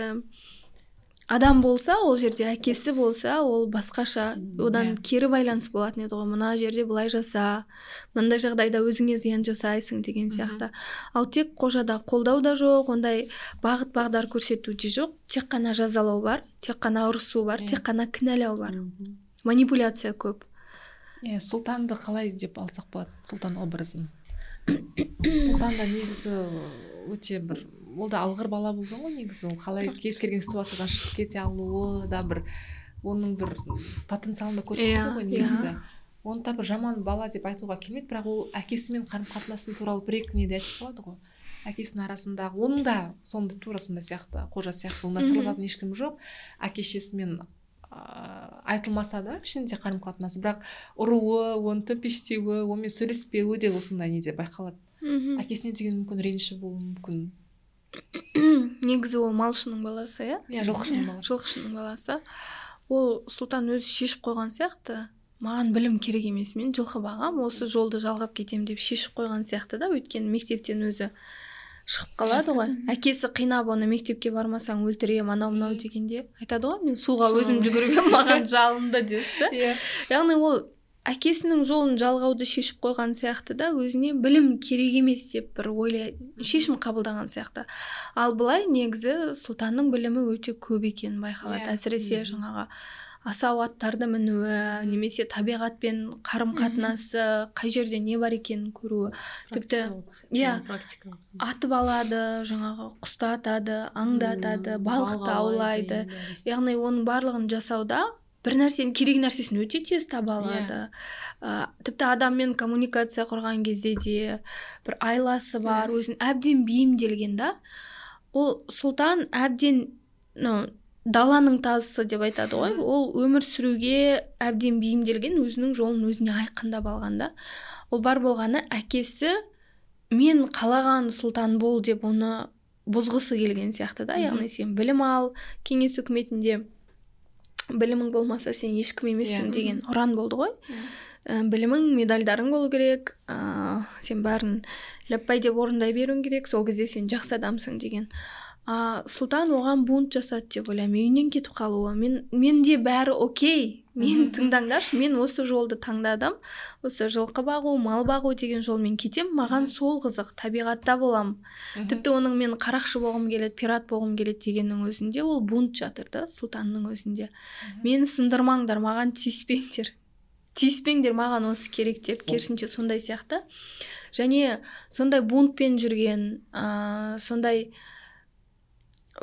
Адам болса ол жерде әкесі болса ол басқаша одан иә. кері байланыс болатын еді ғой. Мына жерде былай жаса мынандай жағдайда өзіңе зиян жасайсың деген сияқты. Ал тек қожада қолдау да жоқ ондай бағыт бағдар көрсету де жоқ. Тек қана жазалау бар тек қана ұрысу бар Иә. тек қана кінәлау бар. Манипуляция көп. Иә сұлтанды қалай деп алсақ болады сұлтан образын? Сұлтан да негізі өте бір ол да алғыр бала болған ғой негізі. Ол қалай кез келген ситуациядан шығып кете алуы да бір оның бір потенциалын да көрсетеді Иә, ғой иә. негізі. Оны да бір жаман бала деп айтуға келмейді бірақ ол әкесімен қарым қатынасы туралы бір екі неде айтып қалады ғой. Әкесінің арасындағы оның да сондай тура сондай сияқты қожа сияқты онда сырласатын ешкім жоқ. Әке шешесімен айтылмаса да ішінде қарым қатынасы бірақ ұруы оны төмпештеуі онымен сөйлеспеуі де осындай неде байқалады. Мхм. Әкесіне деген мүмкін реніші болуы мүмкін. Негізі ол малшының баласы иә? Иә жылқышының баласы. жылқышының баласы. Ол сұлтан өзі шешіп қойған сияқты. Маған білім керек емес мен жылқы бағам осы жолды жалғап кетемін деп шешіп қойған сияқты да. Өйткені мектептен өзі шығып қалады ғой. Әкесі қинап оны мектепке бармасаң өлтіремін анау мынау дегенде айтады ғой мен суға өзім жүгіріп едім маған жалынды деп ше. Иә. Яғни ол әкесінің жолын жалғауды шешіп қойған сияқты да өзіне білім керек емес деп бір ойлай шешім қабылдаған сияқты. Ал былай негізі сұлтанның білімі өте көп екені байқалады Иә. әсіресе жаңағы асау аттарды мінуі немесе табиғатпен қарым қатынасы қай жерде не бар екенін көруі тіпті иә практикалық. атып алады жаңағы құсты атады аңды атады балықты аулайды яғни оның барлығын жасауда бір нәрсенің керек нәрсесін өте тез таба алады. Ә, тіпті адаммен коммуникация құрған кезде де бір айласы бар өзін әбден бейімделген да ол сұлтан әбден ну даланың тазысы деп айтады ғой. Ол өмір сүруге әбден бейімделген өзінің жолын өзіне айқындап алған да. Ол бар болғаны әкесі мен қалаған сұлтан бол деп оны бұзғысы келген сияқты да яғни сен білім ал кеңес үкіметінде білімің болмаса сен ешкім емессің Иә. деген ұран болды ғой. Ә, білімің медальдарың болу керек ә, сен бәрін ләппай деп орындай беруің керек сол кезде сен жақсы адамсың деген. А сұлтан оған бунт жасады деп ойлаймын үйінен кетіп қалуы. Мен менде бәрі окей. Мен тыңдаңдаршы мен осы жолды таңдадым. Осы жылқы бағу мал бағу деген жолмен кетем маған сол қызық табиғатта боламын. Тіпті оның мен қарақшы болғым келеді пират болғым келеді дегеннің өзінде ол бунт жатыр да сұлтанның өзінде. Мені сындырмаңдар маған тиіспеңдер. Тиіспеңдер маған осы керек деп керісінше сондай сияқты. Және сондай бунтпен жүрген ә, сондай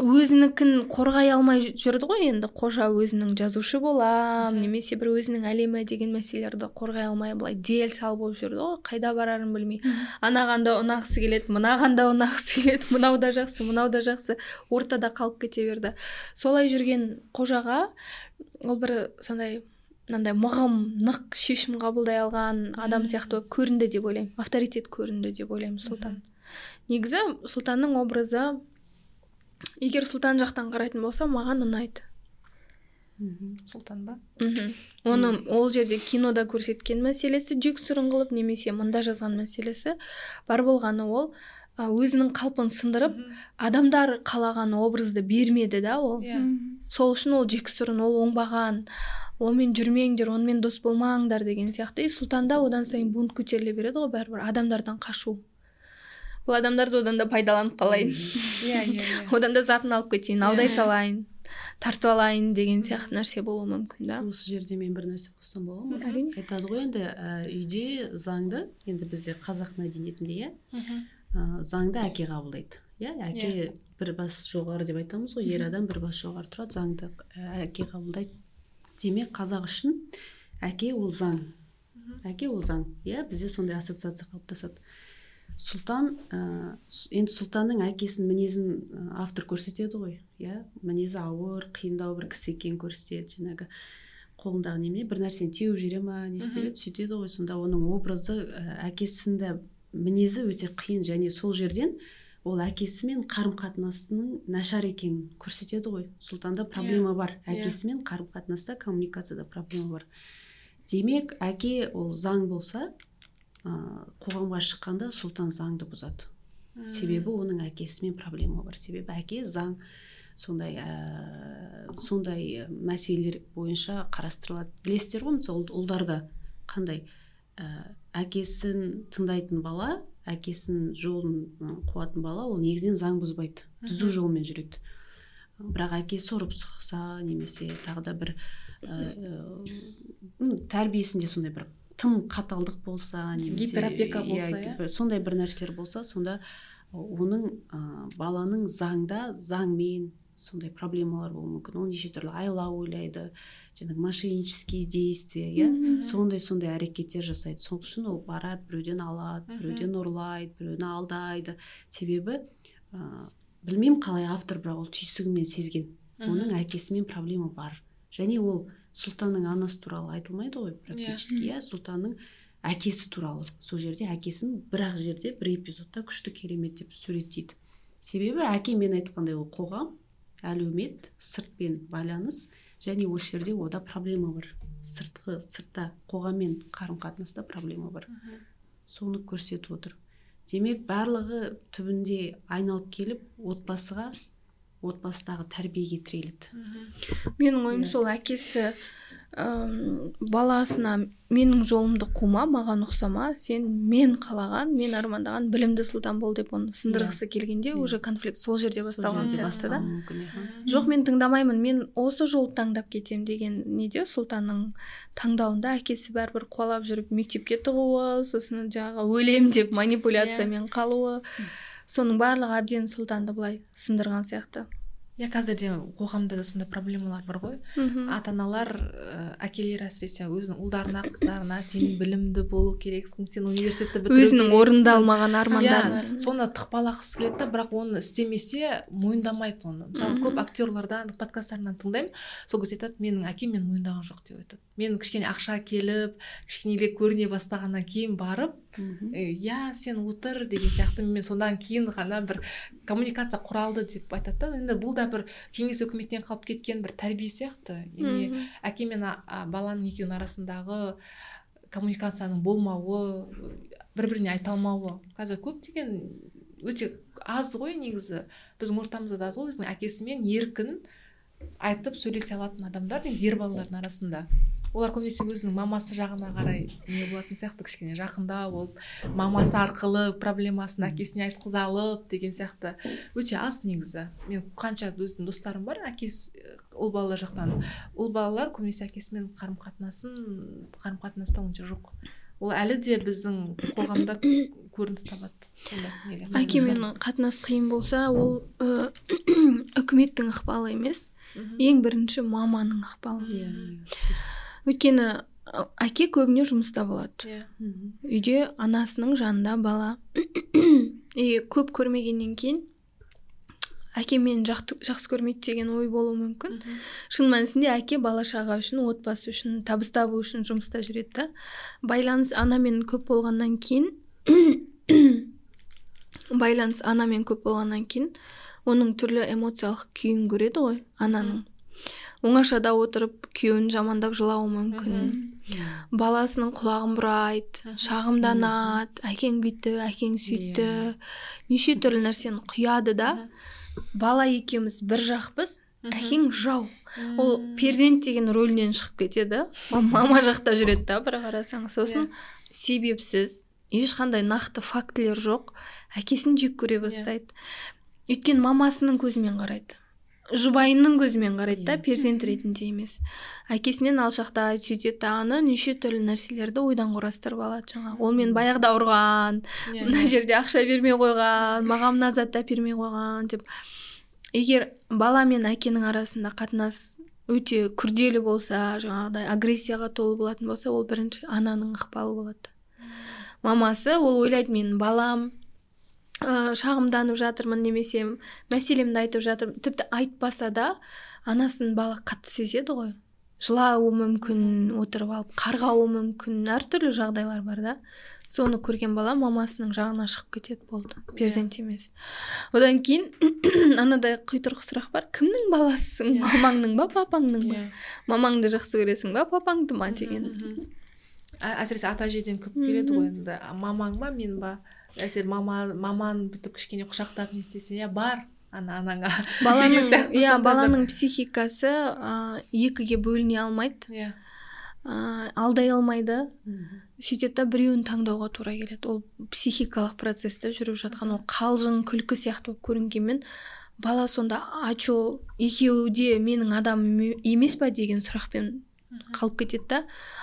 өзінікін қорғай алмай жүрді ғой енді. Қожа өзінің жазушы болам немесе бір өзінің әлемі деген мәселелерді қорғай алмай былай дел сал болып жүрді ғой. Қайда барарын білмей. Анаған да ұнағысы келеді мынаған да ұнағысы келеді мынау да жақсы мынау да жақсы. Ортада қалып кете берді. Солай жүрген қожаға ол бір сондай мынандай мығым нық шешім қабылдай алған адам сияқты болып көрінді деп ойлаймын. Авторитет көрінді деп ойлаймын сұлтан негізі сұлтанның образы егер сұлтан жақтан қарайтын болса маған ұнайды. Сұлтан ба? Мхм. Оны ол жерде кинода көрсеткен мәселесі жексұрын қылып немесе мында жазған мәселесі бар болғаны ол өзінің қалпын сындырып адамдар қалаған образды бермеді да ол. Иә. Сол үшін ол жексұрын ол оңбаған. Онымен жүрмеңдер онымен дос болмаңдар деген сияқты. И сұлтанда одан сайын бунт көтеріле береді ғой бәрібір. Адамдардан қашу. Бұл адамдарды одан да пайдаланып қалайын. Иә иә иә. Одан да затын алып кетейін алдай салайын тартып алайын деген сияқты нәрсе болуы мүмкін да. Осы жерде мен бір нәрсе қоссам бола ма? Әрине. Айтады ғой енді ә, үйде заңды енді бізде қазақ мәдениетінде иә? Ә, заңды әке қабылдайды иә? Әке бір бас жоғары деп айтамыз ғой ер адам бір бас жоғары тұрады заңды ә, әке қабылдайды. Демек қазақ үшін әке ол заң. Әке ол заң иә? Бізде сондай ассоциация қалыптасады. Сұлтан ә, енді сұлтанның әкесінің мінезін ә, автор көрсетеді ғой иә? Мінезі ауыр қиындау бір кісі екенін көрсетеді жаңағы қолындағы немене. Бір нәрсені теуіп жібере ма? не істеп еді? Сөйтеді ғой. Сонда оның образы ә, әкесінде мінезі өте қиын және сол жерден ол әкесімен қарым қатынасының нашар екенін көрсетеді ғой. Сұлтанда проблема бар. Иә. әкесімен қарым қатынаста коммуникацияда проблема бар. Демек әке ол заң болса ә, қоғамға шыққанда сұлтан заңды бұзады. Себебі оның әкесімен проблема бар. Себебі әке заң сондай ә, сондай мәселелер бойынша қарастырылады. Білесіздер ғой мысалы ұл- ұлдарда қандай ә, әкесін тыңдайтын бала әкесінің жолын қуатын бала ол негізінен заң бұзбайды. Түзу жолмен жүреді. Бірақ әкесі ұрып соқса немесе тағы да бір ә, м, тәрбиесінде сондай бір тым қаталдық болса немесе гиперопека болса, иә? сондай бір нәрселер болса сонда оның ә, баланың заңда заңмен сондай проблемалар болуы мүмкін. Ол неше түрлі айлау ойлайды жаңағы мошеннические действия иә? Сондай сондай әрекеттер жасайды. Сол үшін ол барады біреуден алады біреуден ұрлайды біреуді алдайды. Себебі ә, білмеймін қалай автор бірақ ол түйсігімен сезген. Оның әкесімен проблема бар. Және ол сұлтанның анасы туралы айтылмайды ғой практически иә сұлтанның әкесі туралы сол жерде әкесін бір ақ жерде бір эпизодта күшті керемет деп суреттейді. Себебі әке мен айтқандай ол қоғам әлеумет сыртпен байланыс және осы жерде ода проблема бар. Сыртқы сыртта қоғаммен қарым қатынаста проблема бар. Соны көрсетіп отыр. Демек барлығы түбінде айналып келіп отбасыға отбасыдағы тәрбиеге тіреледі. Менің ойым Иә. сол әкесі ым, баласына менің жолымды қума маған ұқсама сен мен қалаған мен армандаған білімді сұлтан бол деп оны сындырғысы келгенде Иә. уже конфликт сол жерде басталған сияқты да. иә. жоқ мен тыңдамаймын мен осы жолды таңдап кетемін деген неде сұлтанның таңдауында әкесі бәрібір қуалап жүріп мектепке тығуы сосын жаңағы өлем деп манипуляциямен қалуы. Соның барлығы әбден сұлтанды былай сындырған сияқты. Иә қазірде қоғамда да сондай проблемалар бар ғой. Мхм. Ата аналар ә, әкелер әсіресе өзінің ұлдарына қыздарына сен білімді болу керексің сен университетті бітіру өзінің керексің». орындалмаған армандарын иә соны тықпалаққысы келеді да бірақ оны істемесе мойындамайды оны. Мысалы көп актерлардан подкасттарынан тыңдаймын сол кезде айтады менің әкем мені мойындаған жоқ деп айтады. Мен кішкене ақша келіп кішкенелеп көріне бастағаннан кейін барып Мгм. «Е, иә сен отыр деген сияқты. Мен содан кейін ғана бір коммуникация құралды деп айтады да. Енді бұл да бір кеңес өкіметінен қалып кеткен бір тәрбие сияқты. Яғни әке мен баланың екеуінің арасындағы коммуникацияның болмауы бір біріне айта алмауы. Қазір көптеген өте аз ғой негізі. Біздің ортамызда да аз ғой. Өзінің әкесімен еркін айтып сөйлесе алатын адамдар негізі ер балалардың арасында. Олар көбінесе өзінің мамасы жағына қарай не болатын сияқты кішкене жақындау болып мамасы арқылы проблемасын әкесіне айтқыза алып деген сияқты. Өте аз негізі. Мен қанша өзімнің достарым бар әкесі ұл балалар жақтан. Ұл балалар көбінесе әкесімен қарым қатынасын қарым қатынаста онша жоқ. Ол әлі де біздің қоғамда көрініс табады. Әкемен қатынас қиын болса ол үкіметтің ықпалы емес. Ең бірінші маманың ықпалы. Иә. Өйткені әке көбіне жұмыста болады. Иә. Мгм. үйде анасының жанында бала. И көп көрмегеннен кейін әке мені жақсы көрмейді деген ой болуы мүмкін. Мгм. шын мәнісінде әке бала шаға үшін отбасы үшін табыс табу үшін жұмыста жүреді да. Байланыс анамен көп болғаннан кейін байланыс анамен көп болғаннан кейін оның түрлі эмоциялық күйін көреді ғой ананың. Оңашада отырып күйеуін жамандап жылауы мүмкін. Баласының құлағын бұрайды шағымданады әкең бүйтті әкең сөйтті. Иә. неше түрлі нәрсені құяды да бала екеуміз бір жақпыз әкең жау. Ол перзент деген рөлінен шығып кетеді. Ма- мама жақта жүреді да бір қарасаң. Сосын себепсіз ешқандай нақты фактілер жоқ. Әкесін жек көре бастайды. Өйткені мамасының көзімен қарайды. Жұбайының көзімен қарайды да Иә. перзент ретінде емес. Әкесінен алшақтайды сөйтеді дағы неше түрлі нәрселерді ойдан құрастырып алады жаңағы. Ол мені баяғыда ұрған Иә, мына иә. жерде ақша бермей қойған маған мына затты әпермей қойған деп. Егер бала мен әкенің арасында қатынас өте күрделі болса жаңағыдай агрессияға толы болатын болса ол бірінші ананың ықпалы болады. Мамасы ол ойлайды менің балам ә, шағымданып жатырмын немесе мәселемді айтып жатырмын. Тіпті айтпаса да анасын бала қатты сезеді ғой. Жылауы мүмкін отырып алып қарғауы мүмкін әртүрлі жағдайлар бар да. Соны көрген бала мамасының жағына шығып кетеді болды. Перзент емес. Одан кейін анадай құйтырқы сұрақ бар. Кімнің баласысың? Иә. мамаңның ба папаңның ба? Иә. мамаңды жақсы көресің ба папаңды ма деген. әсіресе ата әжеден көп келеді ғой енді. Мамаң ба мен ба? Әсер мама маманы бүйтіп кішкене құшақтап не істесе иә бар ана анаңа. Баланың иә баланың психикасы ә, екіге бөліне алмайды. Иә. Ә, алдай алмайды. Сөйтеді да біреуін таңдауға тура келеді. Ол психикалық процесте жүріп жатқан ол қалжың күлкі сияқты болып көрінгенмен бала сонда а чё екеуі де менің адамым емес па деген сұрақпен қалып кетеді да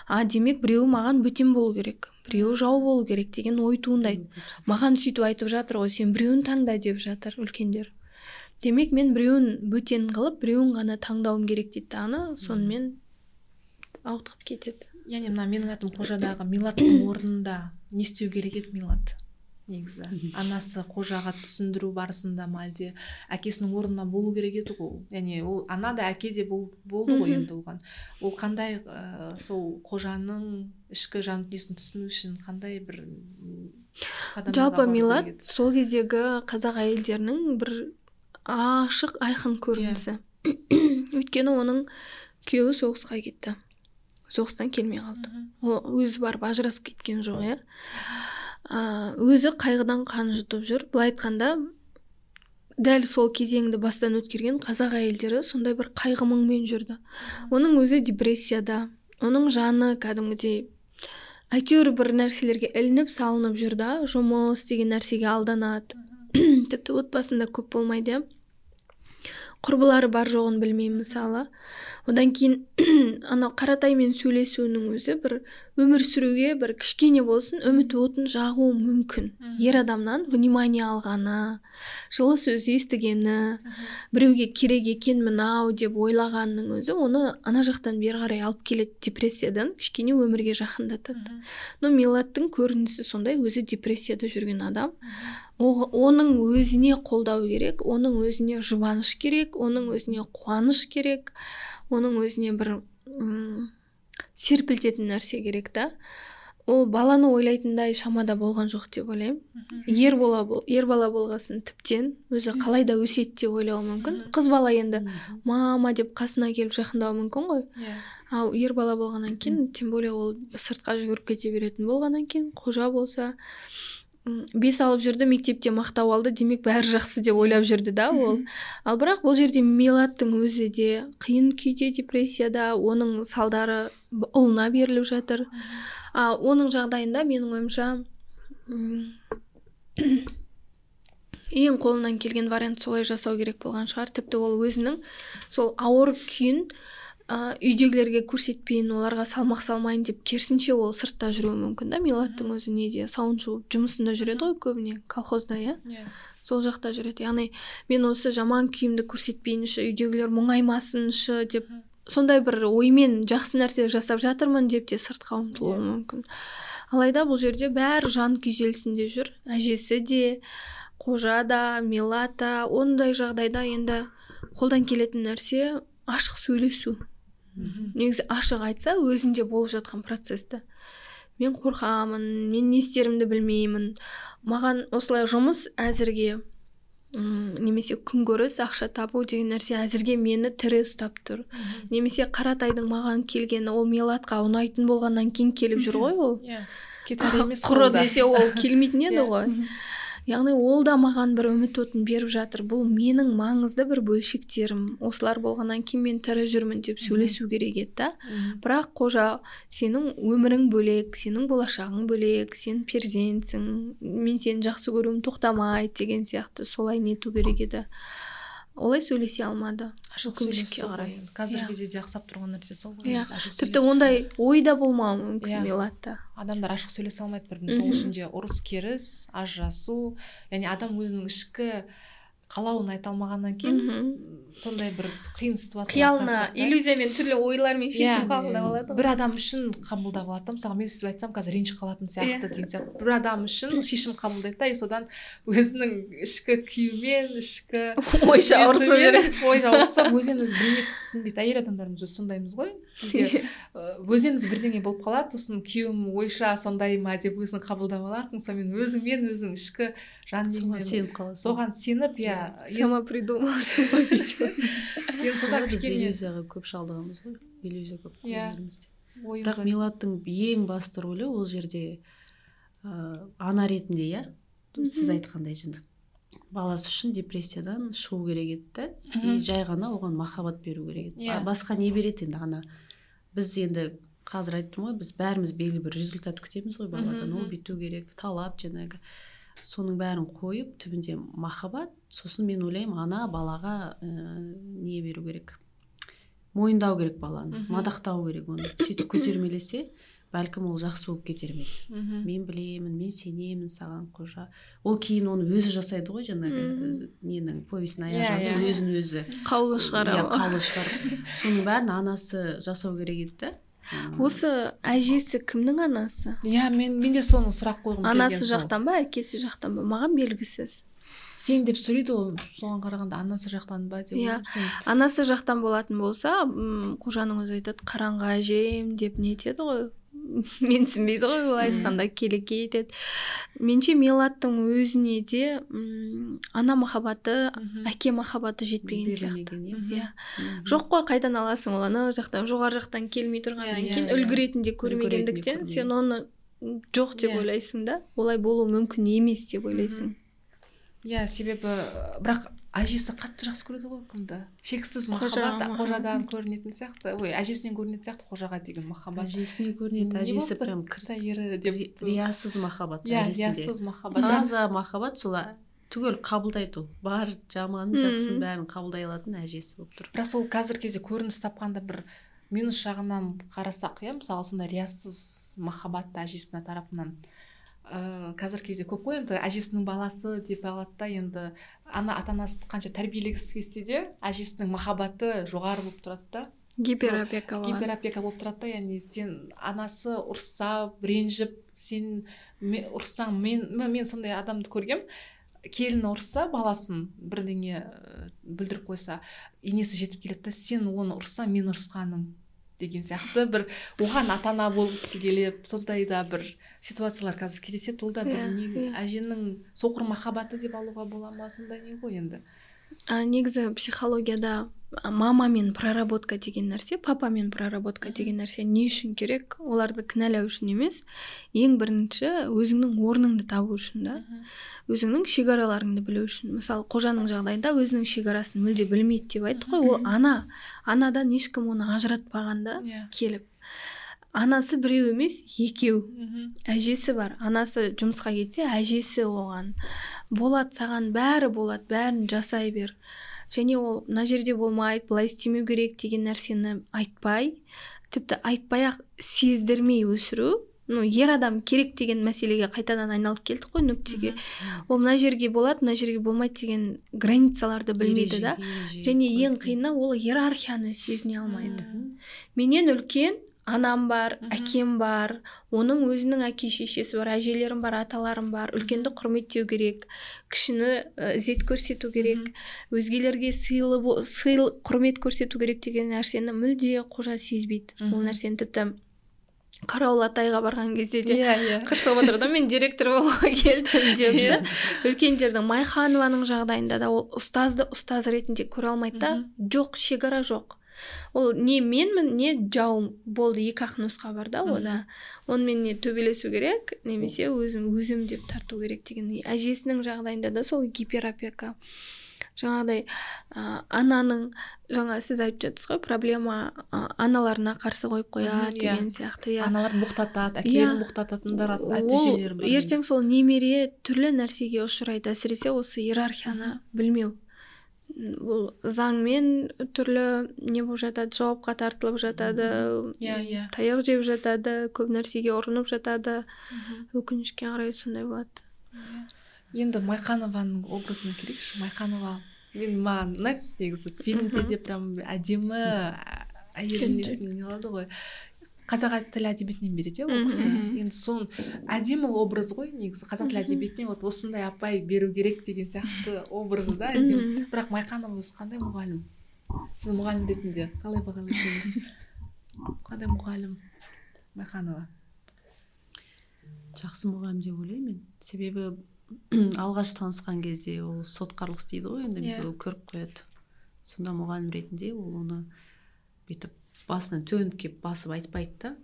а демек біреуі маған бөтен болу керек біреуі жау болу керек деген ой туындайды. Маған сөйтіп айтып жатыр ғой сен біреуін таңда деп жатыр үлкендер. Демек мен біреуін бөтен қылып біреуін ғана таңдауым керек дейді да ана сонымен ауытқып кетеді. Яғни мына менің атым қожадағы милаттың орнында не істеу керек еді милат? Негізі. Анасы қожаға түсіндіру барысында ма әлде? Әкесінің орнына болу керек еді ғой яғни ол ана да әке де бол, болды ғой енді оған. Ол қандай ә, сол қожаның ішкі жан дүниесін түсіну үшін қандай бір жалпы еді? сол кездегі қазақ әйелдерінің бір ашық айқын көрінісі. Өйткені оның күйеуі соғысқа кетті. Соғыстан келмей қалды. Ол өзі барып ажырасып кеткен жоқ иә. Өзі қайғыдан қан жұтып жүр. Былай айтқанда дәл сол кезеңді бастан өткерген қазақ әйелдері сондай бір қайғы мұңмен жүрді. Оның өзі депрессияда оның жаны кәдімгідей әйтеуір бір нәрселерге ілініп салынып жүр да жұмыс деген нәрсеге алданады. Тіпті отбасында көп болмайды. Құрбылары бар жоғын білмеймін мысалы. Одан кейін анау қаратаймен сөйлесуінің өзі бір өмір сүруге бір кішкене болсын үміт отын жағуы мүмкін. Ер адамнан внимание алғаны жылы сөз естігені біреуге керек екенмін ау деп ойлағанның өзі оны ана жақтан бері қарай алып келеді депрессиядан кішкене өмірге жақындатады. Но милаттың көрінісі сондай өзі депрессияда жүрген адам. Оның өзіне қолдау керек оның өзіне жұбаныш керек оның өзіне қуаныш керек оның өзіне бір м серпілтетін нәрсе керек та. Ол баланы ойлайтындай шамада болған жоқ деп ойлаймын. Ер ер бала болғасын тіптен өзі қалай да өседі деп ойлауы мүмкін. Қыз бала енді мама деп қасына келіп жақындауы мүмкін ғой. Иә. Ал ер бала болғаннан кейін тем более ол сыртқа жүгіріп кете беретін болғаннан кейін қожа болса бес алып жүрді мектепте мақтау алды. Демек бәрі жақсы деп ойлап жүрді да ол. Ал бірақ бұл жерде милаттың өзі де қиын күйде депрессияда оның салдары ұлына беріліп жатыр. А оның жағдайында менің ойымша ең қолынан келген вариант солай жасау керек болған шығар. Тіпті ол өзінің сол ауыр күйін ә, үйдегілерге көрсетпейін оларға салмақ салмайын деп керісінше ол сыртта жүруі мүмкін да. Милаттың өзі неде сауыншы жұмысында жүреді ғой көбіне колхозда иә? Иә. Сол жақта жүреді. Яғни мен осы жаман күйімді көрсетпейінші үйдегілер мұңаймасыншы деп сондай бір оймен жақсы нәрсе жасап жатырмын деп те сыртқа ұмтылуы мүмкін. Алайда бұл жерде бәрі жан күйзелісінде жүр. Әжесі де қожа да милат та ондай жағдайда енді қолдан келетін нәрсе ашық сөйлесу. Негізі ашық айтса өзінде болып жатқан процесті мен қорқамын мен не істерімді білмеймін. Маған осылай жұмыс әзірге м немесе күнкөріс ақша табу деген нәрсе әзірге мені тірі ұстап тұр. Немесе қаратайдың маған келгені ол милатқа ұнайтын болғаннан кейін келіп жүр ғой ол. Иә. Кетер емес құры десе ол келмейтін еді Иә. ғой. Яғни ол да маған бір үміт отын беріп жатыр. Бұл менің маңызды бір бөлшектерім. Осылар болғаннан кейін мен тірі жүрмін деп сөйлесу керек еді да. Бірақ қожа сенің өмірің бөлек сенің болашағың бөлек сен перзентсің мен сені жақсы көруім тоқтамайды деген сияқты солай нету керек еді. Олай сөйлесе алмады өкінішке қарай. қазіргі Иә. кезде де ақсап тұрған нәрсе сол ғой Иә. тіпті ондай ой да болмауы мүмкін Иә. милатта адамдар ашық сөйлесе алмайды бір біріне сол Мгм. үшін де ұрыс керіс ажырасу яғни адам өзінің ішкі қалауын айта алмағаннан кейін. Сондай бір қиын ситуация қиялына иллюзиямен түрлі ойлармен шешім Иә. қабылдап алады бір ғой адам үшін қабылдап алады да мысалға мен сөйтіп айтсам қазір ренжіп қалатын сияқты Иә. деген сияқты бір адам үшін шешім қабылдайды да и содан өзінің ішкі күйімен ішкі ойша ұрысып жүреді ойша ұрысып өзінен өзі білмейді түсінбейді әйел адамдарымыз өзі сондаймыз ғой кейде ы, өзінен өзі бірдеңе болып қалады сосын күйеуім ойша сондай ма деп өзің қабылдап аласың сонымен өзіңмен өзің ішкі жан дүниеңмен сеніп қаласың соған сеніп иә сама придумала. енді біз кішкене иллюзияға көп шалдығамыз ғой. Иллюзия көп Иә. бірақ милаттың ең басты рөлі ол жерде ә, ана ретінде иә? Сіз айтқандай жаңа баласы үшін депрессиядан шығу керек еді да и жай ғана оған махаббат беру керек еді. Иә. А басқа не береді енді ана? Біз енді қазір айттым ғой біз бәріміз белгілі бір результат күтеміз ғой баладан. Ол бүйту керек талап жаңағы. Соның бәрін қойып түбінде махаббат сосын мен ойлаймын ана балаға ә, не беру керек? Мойындау керек баланы мадақтау керек оны. Сөйтіп көтермелесе бәлкім ол жақсы болып кетер ме еді мен білемін мен сенемін саған қожа. Ол кейін оны өзі жасайды ғой жаңағы ненің повестің Иә, аяқ жағында иә. өзін өзі. Қаулы иә, шығара қаулы шығарып соның бәрін анасы жасау керек еді да осы әжесі кімнің анасы? Иә мен мен де соны сұрақ қойғым анасы келген сол. жақтан ба әкесі жақтан ба? Маған белгісіз. Сен деп сөйлейді ол соған қарағанда анасы жақтан ба деп Иә. анасы жақтан болатын болса м, қожаның өзі айтады қараңғы әжем деп нетеді ғой? менсінбейді ғой ол айтқанда келеке етеді. Менше милаттың өзіне де м, ана махаббаты әке махаббаты жетпеген сияқты. иә. Иә. Жоқ қой қайдан аласың ол ана жақтан жоғары жақтан келмей тұрғаннан Иә, кейін иә. үлгі ретінде көрмегендіктен көрмеген. сен оны жоқ деп ойлайсың да. Олай болуы мүмкін емес деп ойлайсың. Иә себебі бірақ әжесі қатты жақсы көреді ғой кімді? шексіз махаббат қожадан көрінетін сияқты. Ой әжесінен көрінетін сияқты қожаға деген махаббат. Әжесіне көрінеді Не әжесі прям ері деп ри- риясыз махаббат иә риясыз махаббат. Таза махаббат сол түгел қабылдайды ол бар жаманын жақсысын бәрін қабылдай алатын әжесі болып тұр. Бірақ сол қазіргі кезде көрініс тапқанда бір минус жағынан қарасақ иә мысалы сондай риясыз махаббатты әжесінің тарапынан. Ыыы қазіргі кезде көп қой енді әжесінің баласы деп алады да енді. Ана ата анасы қанша тәрбиелегісі келсе де әжесінің махаббаты жоғары болып тұрады да. Гиперопека болған гиперопека болып тұрады да яғни сен анасы ұрса ренжіп сен ме- ұрсаң мен мен мен сондай адамды көргем келіні ұрса баласын бірдеңе бүлдіріп қойса енесі жетіп келеді да сен оны ұрсаң мен ұрысқаның деген сияқты бір оған ата ана болғысы келіп сондай да бір ситуациялар қазір кездеседі ол да бір Иә, не иә. әженің соқыр махаббаты деп алуға бола ма сондай не ғой енді? А, негізі психологияда мама мен проработка деген нәрсе папа мен проработка деген нәрсе не үшін керек? Оларды кінәлау үшін емес. Ең бірінші өзіңнің орныңды табу үшін да. Өзіңнің шекараларыңды білу үшін. Мысалы қожаның жағдайында өзінің шекарасын мүлде білмейді деп айттық қой ол ана анадан ешкім оны ажыратпаған да иә. келіп. Анасы біреу емес екеу. Әжесі бар. Анасы жұмысқа кетсе әжесі оған. Болады саған бәрі болады бәрін жасай бер. Және ол мына жерде болмайды былай істемеу керек деген нәрсені айтпай тіпті айтпай ақ сездірмей өсіру. Ну ер адам керек деген мәселеге қайтадан айналып келдік қой нүктеге. Ол мына жерге болады мына жерге болмайды деген границаларды білмейді да. және ең қиыны ол иерархияны сезіне алмайды. Менен үлкен анам бар әкем бар оның өзінің әке шешесі бар әжелерім бар аталарым бар. Үлкенді құрметтеу керек кішіні ізет көрсету керек өзгелерге сыйлы сыйлы құрмет көрсету керек деген нәрсені мүлде қожа сезбейді. Ол нәрсені тіпті қарауыл атайға барған кезде де иә иә. қырсығып отыр да мен директор болуға келдім деп ше. Иә. үлкендердің майханованың жағдайында да ол ұстазды ұстаз ретінде көре алмайды да жоқ шекара жоқ. Ол не менмін не жауым болды екі ақ нұсқа бар да ода онымен не төбелесу керек немесе өзім өзім деп тарту керек деген әжесінің жағдайында да сол гиперопека. Жаңағыдай ә, ананың жаңа сіз айтып жатсыз ғой проблема ә, аналарына қарсы қойып қояды Мгм, иә. деген сияқты иә. Аналар боқтатады Иә. әкелерін боқтататындар ат- ол әтежелері бар ертең сол немере түрлі нәрсеге ұшырайды. Әсіресе осы иерархияны білмеу. Бұл заңмен түрлі не болып жатады жауапқа тартылып жатады Иә, иә. таяқ жеп жатады көп нәрсеге ұрынып жатады. Өкінішке қарай сондай болады. Енді майқанованың образына келейікші майқанова мен маған ұнайды негізі фильмде де прям әдемі әйел несін не қылады ғой. Қазақ тілі әдебиетінен береді иә ол кісі. енді соны әдемі образ ғой негізі. Қазақ тілі әдебиетіне вот осындай апай беру керек деген сияқты образы да әдемі. Бірақ майқанова өзі қандай мұғалім? Сіз мұғалім ретінде қалай бағалайсыз қандай мұғалім майқанова жақсы мұғалім деп ойлаймын мен. Себебі алғаш танысқан кезде ол сотқарлық істейді ғой енді Иә. біреу көріп қояды. Сонда мұғалім ретінде ол оны бүйтіп басынан төніп келіп басып айтпайды да.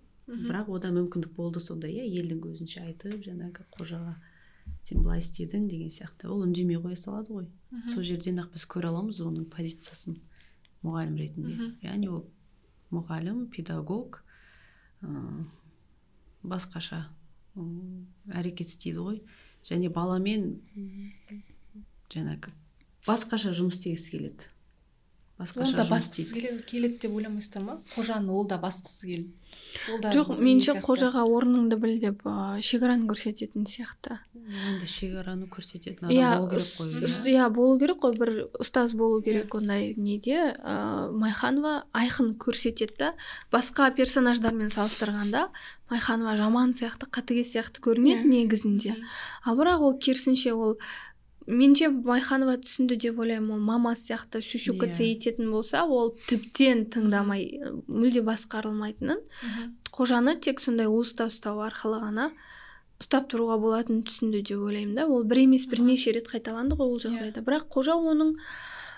Бірақ ода мүмкіндік болды сонда иә елдің көзінше айтып жаңағы қожаға сен былай істедің деген сияқты. Ол үндемей қоя салады ғой. Сол жерден ақ біз көре аламыз оның позициясын мұғалім ретінде. Яғни ол мұғалім педагог басқаша м, әрекет істейді ғой. Және баламен жаңағы басқаша жұмыс істегісі келеді. Басқаша да жұмыс басқысы келеді, деп ойламайсыздар ма? Қожаны ол да басқысы келді ол да жоқ меніңше қожаға орныңды біл деп ә, шекараны көрсететін сияқты. Енді шекараны көрсететін иә адам болу керек қой иә. иә болу керек қой бір ұстаз болу керек ондай неде. Ә, майханова айқын көрсетеді да басқа персонаждармен салыстырғанда майханова жаман сияқты қатыгез сияқты көрінеді Иә. негізінде. Ал бірақ ол керісінше ол меніңше майханова түсінді деп ойлаймын ол мамасы сияқты сюсюкаться Иә. ететін болса ол тіптен тыңдамай мүлде басқарылмайтынын. Мгм. қожаны тек сондай уыста ұстау арқылы ғана ұстап тұруға болатынын түсінді деп ойлаймын да. Ол бір емес бірнеше рет қайталанды ғой ол жағдайда. Бірақ қожа оның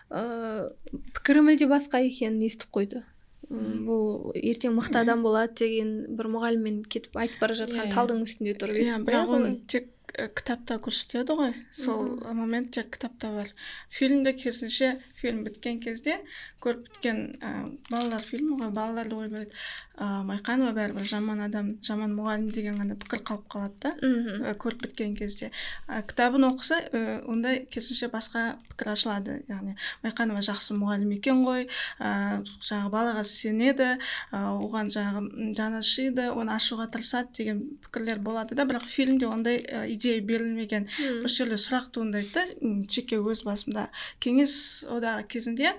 ыыы пікірі мүлде басқа екенін естіп қойды. Бұл ертең мықты адам болады деген бір мұғаліммен кетіп айтып бара жатқан Иә, иә. талдың үстінде тұрып иә естіп бірақ оны тек кітапта көрсетеді ғой. Сол момент тек кітапта бар. Фильмде керісінше фильм біткен кезде көріп біткен ә, балалар фильмі ғой балалар да ойбайды ә, майқанова бәрібір жаман адам жаман мұғалім деген ғана пікір қалып қалады да. Көріп біткен кезде. Ә, кітабын оқыса ә, онда керісінше басқа пікір ашылады. Яғни майқанова жақсы мұғалім екен ғой ә, жаңағы балаға сенеді ә, оған жаңағы жаны ашиды оны ашуға тырысады деген пікірлер болады да. Бірақ фильмде ондай ә, идея берілмеген. Осы жерде сұрақ туындайды да. Жеке өз басымда. Кеңес одағы кезінде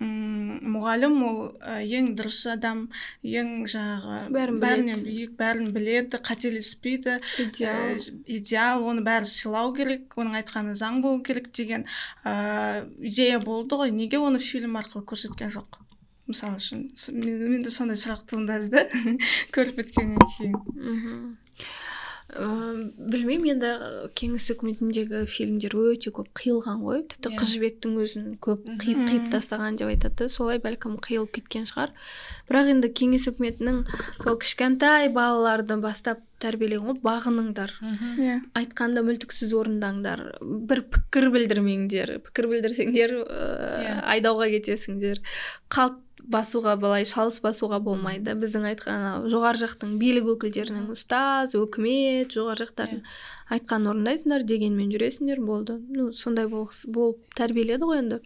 мұғалім ол ең дұрыс адам ең жаңағы Бәрін бәрінен биік бәрін біледі қателеспейді идеал. ә, идеал оны бәрі сыйлау керек оның айтқаны заң болу керек деген ә, идея болды ғой. Неге оны фильм арқылы көрсеткен жоқ? Мысалы үшін менде сондай сұрақ туындады да көріп біткеннен кейін. Мхм. Ыыы, білмеймін енді кеңес үкіметіндегі фильмдер өте көп қиылған ғой. Тіпті Иә. қыз жібектің өзін көп қиып қиып тастаған деп айтады. Солай бәлкім қиылып кеткен шығар. Бірақ енді кеңес үкіметінің сол кішкентай балаларды бастап тәрбиелеген ғой бағыныңдар. Мхм иә. Айтқанды мүлтіксіз орындаңдар. Бір пікір білдірмеңдер. Пікір білдірсеңдер ыыы, Иә. айдауға кетесіңдер. Қалт басуға былай шалыс басуға болмайды. Біздің айтқан жоғары жақтың билік өкілдерінің ұстаз өкімет жоғары жақтардың айтқанын орындайсыңдар дегенмен жүресіңдер болды. Ну сондай болып тәрбиеледі ғой енді.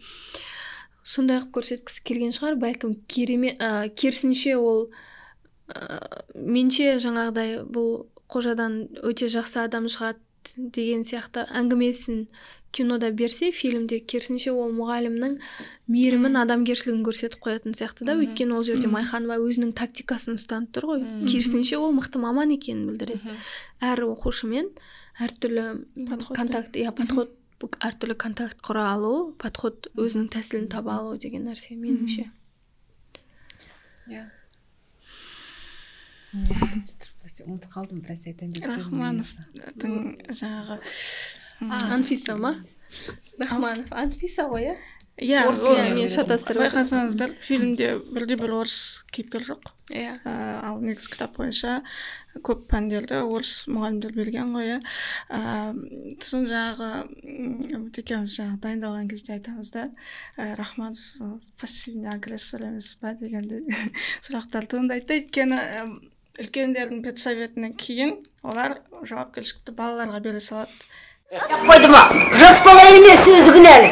Сондай қылып көрсеткісі келген шығар. Бәлкім керемет ә, керісінше ол ә, менше жаңағыдай бұл қожадан өте жақсы адам шығады деген сияқты әңгімесін кинода берсе фильмде керісінше ол мұғалімнің мейірімін адамгершілігін көрсетіп қоятын сияқты да. Өйткені ол жерде майханова өзінің тактикасын ұстанып тұр ғой. Керісінше ол мықты маман екенін білдіреді. Әр оқушымен әртүрлі контакт иә подход әртүрлі контакт құра алу подход өзінің тәсілін таба алу деген нәрсе меніңше. Иә. Ұмытып қалдым біраз айтайын деп рахмановтың жаңағы анфиса ма рахманов. Анфиса ғой иә иә орыс ол- мен шатастырып байқасаңыздар фильмде бірде бір орыс кейіпкер жоқ. Иә ал негізі кітап бойынша көп пәндерді орыс мұғалімдер берген ғой иә. Сосын жаңағы м, екеуміз жаңағы дайындалған кезде айтамыз да ә, рахманов пассивный агрессор емес па дегендей сұрақтар туындайды да. Өйткені үлкендердің педсоветінен кейін олар жауапкершілікті балаларға бере салады. Қойды ма жас бала емес өзі кінәлі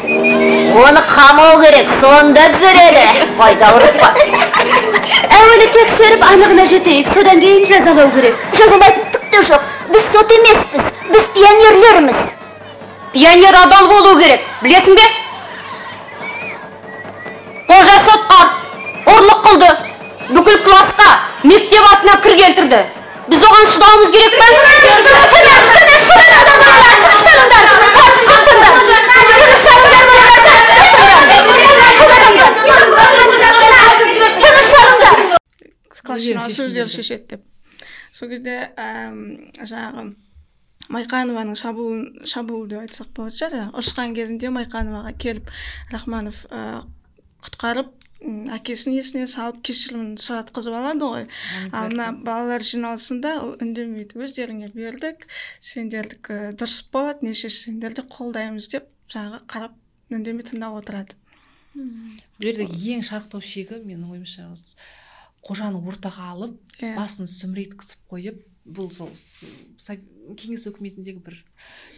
оны қамау керек сонда түзеледі қойды ауыртпа әуелі тексеріп анығына жетейік содан кейін жазалау керек жазалайтын түк те жоқ біз сот емеспіз біз пионерлерміз пионер адал болу керек білесің бе? Өздері шешеді деп. Сол кезде жаңағы майқанованың шабуыл шабуыл деп айтсақ болатын шығар жаңағы ұрысқан кезінде майқановаға келіп рахманов ә, құтқарып әкесін есіне салып кешірімін сұратқызып алады ғой. Ал мына балалар жиналысында ол үндемейді өздеріңе бердік сендердікі дұрыс болады не шешсеңдер де қолдаймыз деп жаңағы қарап үндемей тыңдап отырады. Бұл жердегі ең шарықтау шегі менің ойымша осы. Қожаны ортаға алып иә басын сүміреткізіп қойып бұл сол кеңес өкіметіндегі бір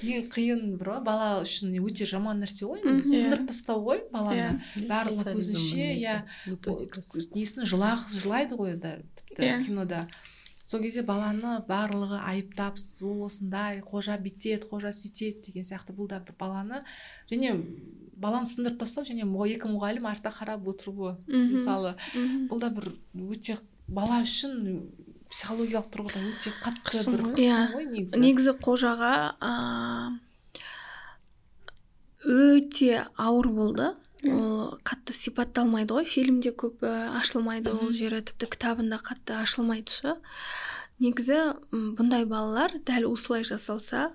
ең қиын бір ғой, бала үшін өте жаман нәрсе ғой Мгм. сындырып тастау ғой баланы Иә. барлығы көзінше иә несін жылақ жылайды ғой да тіпті Иә. кинода сол кезде баланы барлығы айыптап ол осындай қожа бүйтеді қожа сөйтеді деген сияқты бұл да бір баланы және баланы сындырып тастау және екі мұғалім артта қарап отыруы мысалы. Бұл да бір өте бала үшін психологиялық тұрғыдан өте қатты Қысым бір қысым Иә. ғой негізі. Негізі қожаға өте ауыр болды. Ол қатты сипатталмайды ғой. Фильмде көп ашылмайды ол жері. Тіпті кітабында қатты ашылмайды шы негізі бұндай балалар дәл осылай жасалса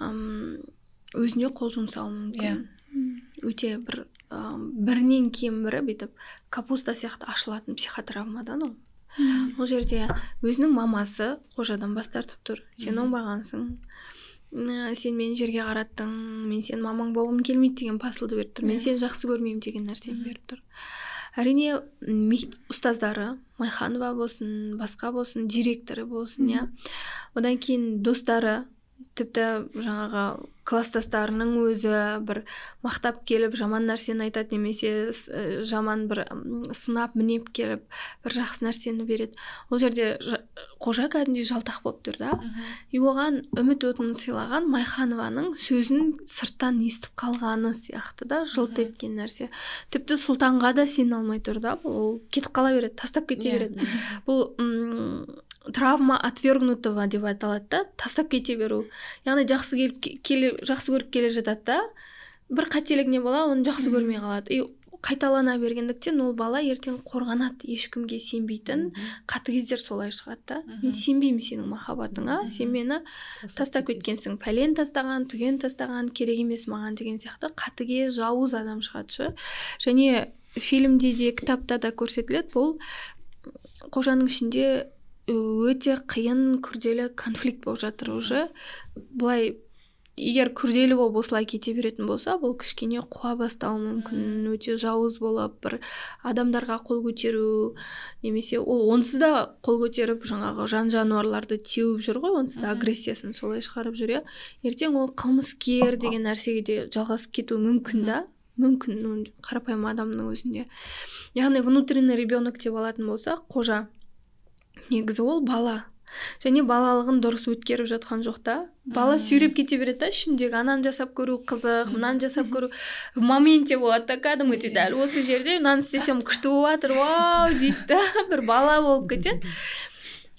өзіне қол жұмсауы мүмкін. Иә. Өте бір бірінен кейін бірі бүйтіп капуста сияқты ашылатын психотравмадан ол ол жерде өзінің мамасы қожадан бас тартып тұр. Сен оңбағансың. Ә, сен мені жерге қараттың мен сенің мамаң болғым келмейді деген посылды беріп тұр. Мен сені жақсы көрмеймін деген нәрсені беріп тұр. Әрине ұстаздары майханова болсын басқа болсын директоры болсын иә. Одан кейін достары тіпті жаңағы класстастарының өзі бір мақтап келіп жаман нәрсені айтады немесе ә, жаман бір сынап мінеп келіп бір жақсы нәрсені береді. Ол жерде жа- қожа кәдімгідей жалтақ болып тұр да. И оған үміт отын сыйлаған майханованың сөзін сырттан естіп қалғаны сияқты да жылт еткен нәрсе. Тіпті сұлтанға да сене алмай тұр да ол кетіп қала береді тастап кете Иә. береді. Бұл травма отвергнутого деп аталады да тастап кете беру. Яғни жақсы келіп келе жақсы көріп келе жатады да бір қателік не бола оны жақсы көрмей қалады. И қайталана бергендіктен ол бала ертең қорғанады ешкімге сенбейтін қатыгездер солай шығады да. Мен сенбеймін сенің махаббатыңа сен мені тастап кеткенсің пәлен тастаған түген тастаған керек емес маған деген сияқты қатыгез жауыз адам шығады шы және фильмде де кітапта да көрсетіледі бұл қожаның ішінде өте қиын күрделі конфликт болып жатыр уже. Былай егер күрделі болып осылай кете беретін болса бұл кішкене қуа бастауы мүмкін. Өте жауыз болып бір адамдарға қол көтеру немесе ол онсыз да қол көтеріп жаңағы жан жануарларды теуіп жүр ғой онсыз да агрессиясын солай шығарып жүр иә. Ертең ол қылмыскер деген нәрсеге де жалғасып кетуі мүмкін да. Мүмкін қарапайым адамның өзінде. Яғни внутренний ребенок деп алатын болсақ қожа. Негізі ол бала. Және балалығын дұрыс өткеріп жатқан жоқ та. Бала сүйреп кете береді да ішіндегі ананы жасап көру қызық мынаны жасап көру. В моменте болады да кәдімгідей дәл осы жерде мынаны істесем күшті болып жатыр вау дейді да бір бала болып кетеді.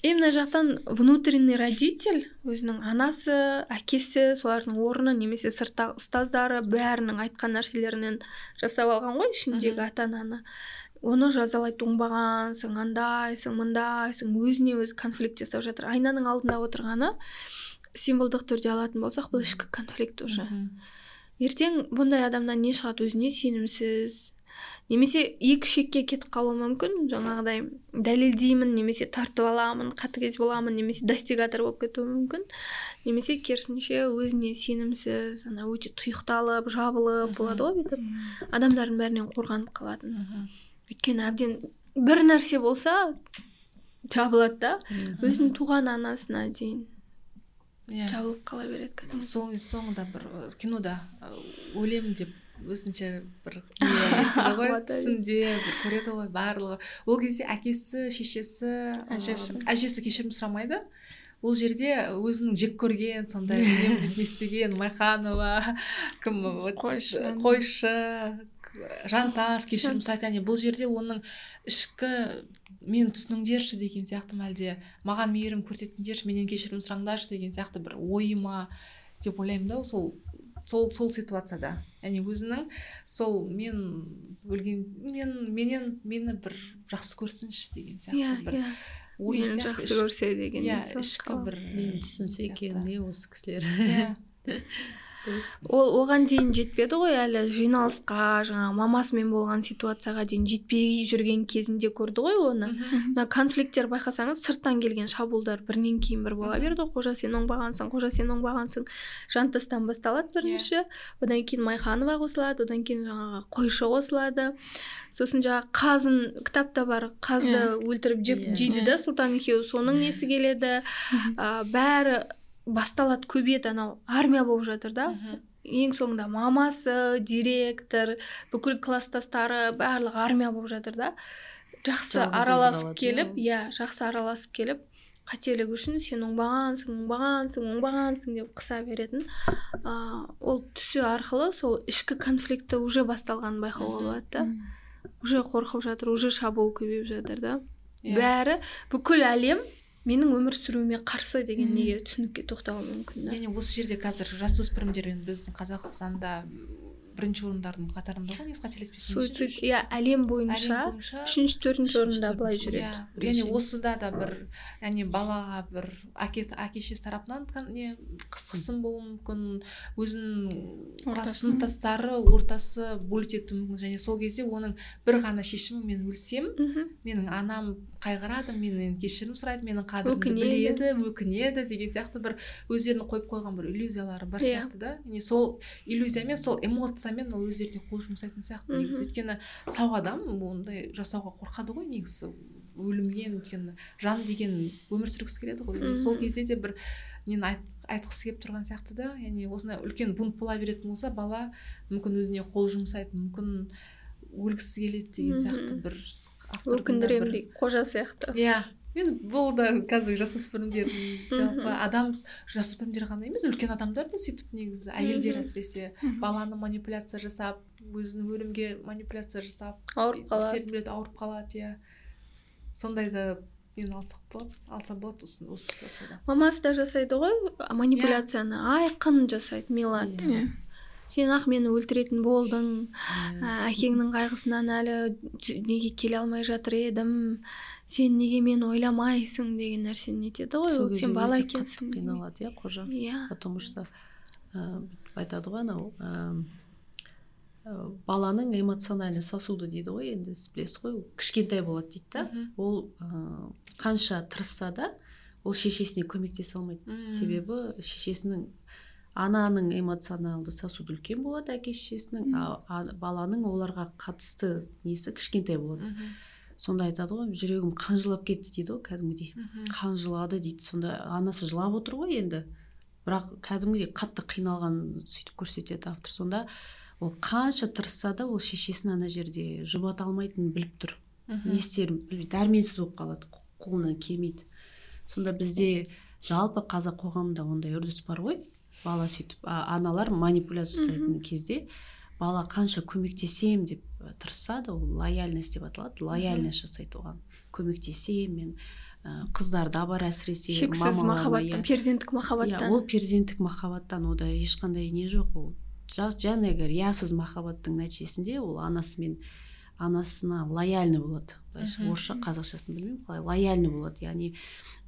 И мына жақтан внутренний родитель өзінің анасы әкесі солардың орны немесе сырттағы ұстаздары бәрінің айтқан нәрселерінен жасап алған ғой ішіндегі ата ананы оны жазалайды оңбағансың андайсың мындайсың өзіне өзі конфликт жасап жатыр. Айнаның алдында отырғаны символдық түрде алатын болсақ бұл ішкі конфликт уже. Ертең бұндай адамнан не шығады өзіне сенімсіз немесе екі шекке кетіп қалуы мүмкін. Жаңағыдай дәлелдеймін немесе тартып аламын қатыгез боламын немесе достигатор болып кетуі мүмкін. Немесе керісінше өзіне сенімсіз ана өте тұйықталып жабылып болады ғой бүйтіп. Адамдардың бәрінен қорғанып қалатын. Өйткені әбден бір нәрсе болса жабылады да. Өзінің туған анасына дейін иә. жабылып қала береді кәдімгі соң соңында бір кинода өлемін деп өзінше бір ғой түсінде бір көреді ғой барлығы. Ол кезде әкесі шешесі Әжесі. әжесі кешірім сұрамайды. Ол жерде өзінің жек көрген сондай не істеген майханова кім Қойшы. қойшы жантас кешірім сұрайды яғни бұл жерде оның ішкі мені түсініңдерші деген сияқты ма әлде маған мейірім көрсетіңдерші менен кешірім сұраңдаршы деген сияқты бір ойы ма деп ойлаймын да сол сол сол ситуацияда. Яғни өзінің сол мен өлген мен менен мені бір жақсы көрсінші деген иә сияқты бір иә. ой мені сияқты жақсы көрсе деген иә ішкі бір мені түсінсе екен не осы кісілер. Иә. ол оған дейін жетпеді ғой әлі жиналысқа жаңағы мамасымен болған ситуацияға дейін жетпей жүрген кезінде көрді ғой оны. Мына конфликттер байқасаңыз сырттан келген шабуылдар бірінен кейін бір бола берді. Ғой қожа сен оңбағансың қожа сен оңбағансың. Жантастан басталады бірінші. Одан кейін майханова қосылады одан кейін жаңағы қойшы қосылады. Сосын жаңағы қазын кітапта бар қазды Иә. өлтіріп жеп Иә. жейді да сұлтан екеуі. Соның несі келеді? А, бәрі басталады көбейеді анау армия болып жатыр да. Ең соңында мамасы директор бүкіл класстастары барлығы армия болып жатыр да. Жақсы араласып келіп иә жақсы араласып келіп қателік үшін сен оңбағансың оңбағансың оңбағансың деп қыса беретін а, ол түсі арқылы сол ішкі конфликті уже басталғанын байқауға болады да. Уже қорқып жатыр уже шабуыл көбейіп жатыр да. Иә. бәрі бүкіл әлем менің өмір сүруіме қарсы деген неге түсінікке тоқтауы мүмкін да. Яғни осы жерде қазір жасөспірімдер біздің қазақстанда бірінші орындардың қатарында ғой негізі қателеспесем суицид иә әлем бойынша үшінші төртінші орында былай жүреді. иә. яғни осыда да бір яғни балаға бір әке әке шешесі тарапынан не қыс- қысым болуы мүмкін өзінің сыныптастары ортасы етуі мүмкін. Және сол кезде оның бір ғана шешімі мен өлсем менің анам қайғырады менен кешірім сұрайды менің қадірімді Өкінеді. біледі өкінеді деген сияқты бір өздерінің қойып қойған бір иллюзиялары бар Иә. сияқты да. Және сол иллюзиямен сол эмоциямен ол өздері де қол жұмсайтын сияқты негізі. Өйткені сау адам ондай жасауға қорқады ғой негізі. Өлімнен өйткені жан деген өмір сүргісі келеді ғой. Сол кезде де бір нені айт, айтқысы келіп тұрған сияқты да. Яғни осындай үлкен бунт бола беретін болса бала мүмкін өзіне қол жұмсайды мүмкін өлгісі келеді деген сияқты бір өкіндіремін қожа сияқты. Иә енді бұл да қазіргі жасөспірімдердің жалпы адам жасөспірімдер ғана емес үлкен адамдар да сөйтіп негізі әйелдер әсіресе. Баланы манипуляция жасап өзін өлімге манипуляция жасап ауырып қалады. ауырып қалады иә. Сондайды нені алсақ болады алса болады осы осы ситуацияда. Мамасы да жасайды ғой манипуляцияны. Айқын жасайды милат иә сен ақ мені өлтіретін болдың. Ә, әкеңнің қайғысынан әлі неге келе алмай жатыр едім. Сен неге мені ойламайсың деген нәрсені нетеді ғой ол? Сен бала екенсің. қиналады иә қожа. Иә. Потому что бүйтіп айтады ғой анау ә, ә, баланың эмоциональный сосуды дейді ғой енді сіз білесіз ғой ол кішкентай болады дейді да. Ол ә, қанша тырысса да ол шешесіне көмектесе алмайды. Себебі шешесінің ананың эмоционалды сосуды үлкен болады әке шешесінің а, баланың оларға қатысты несі кішкентай болады. Сонда айтады ғой жүрегім қанжылап кетті дейді ғой кәдімгідей. Қанжылады дейді. Сонда анасы жылап отыр ғой енді. Бірақ кәдімгідей қатты қиналғанын сөйтіп көрсетеді автор. Сонда ол қанша тырысса да ол шешесін ана жерде жұбата алмайтынын біліп тұр. Не істерін білмейді дәрменсіз болып қалады қо- қолынан келмейді. Сонда бізде жалпы қазақ қоғамында ондай үрдіс бар ғой. Бала сөйтіп а, аналар манипуляция жасайтын кезде бала қанша көмектесем деп тырысса да ол лояльность деп аталады лояльность жасайды оған. Көмектесемін мен қыздарда бар әсіресе шексіз махаббаттан иә. перзенттік иә махаббаттан ол перзенттік махаббаттан ода ешқандай не жоқ ол жа- жаңағы риясыз махаббаттың нәтижесінде ол анасымен анасына лояльный болады. Былайша орысша қазақшасын білмеймін қалай лояльный болады. Яғни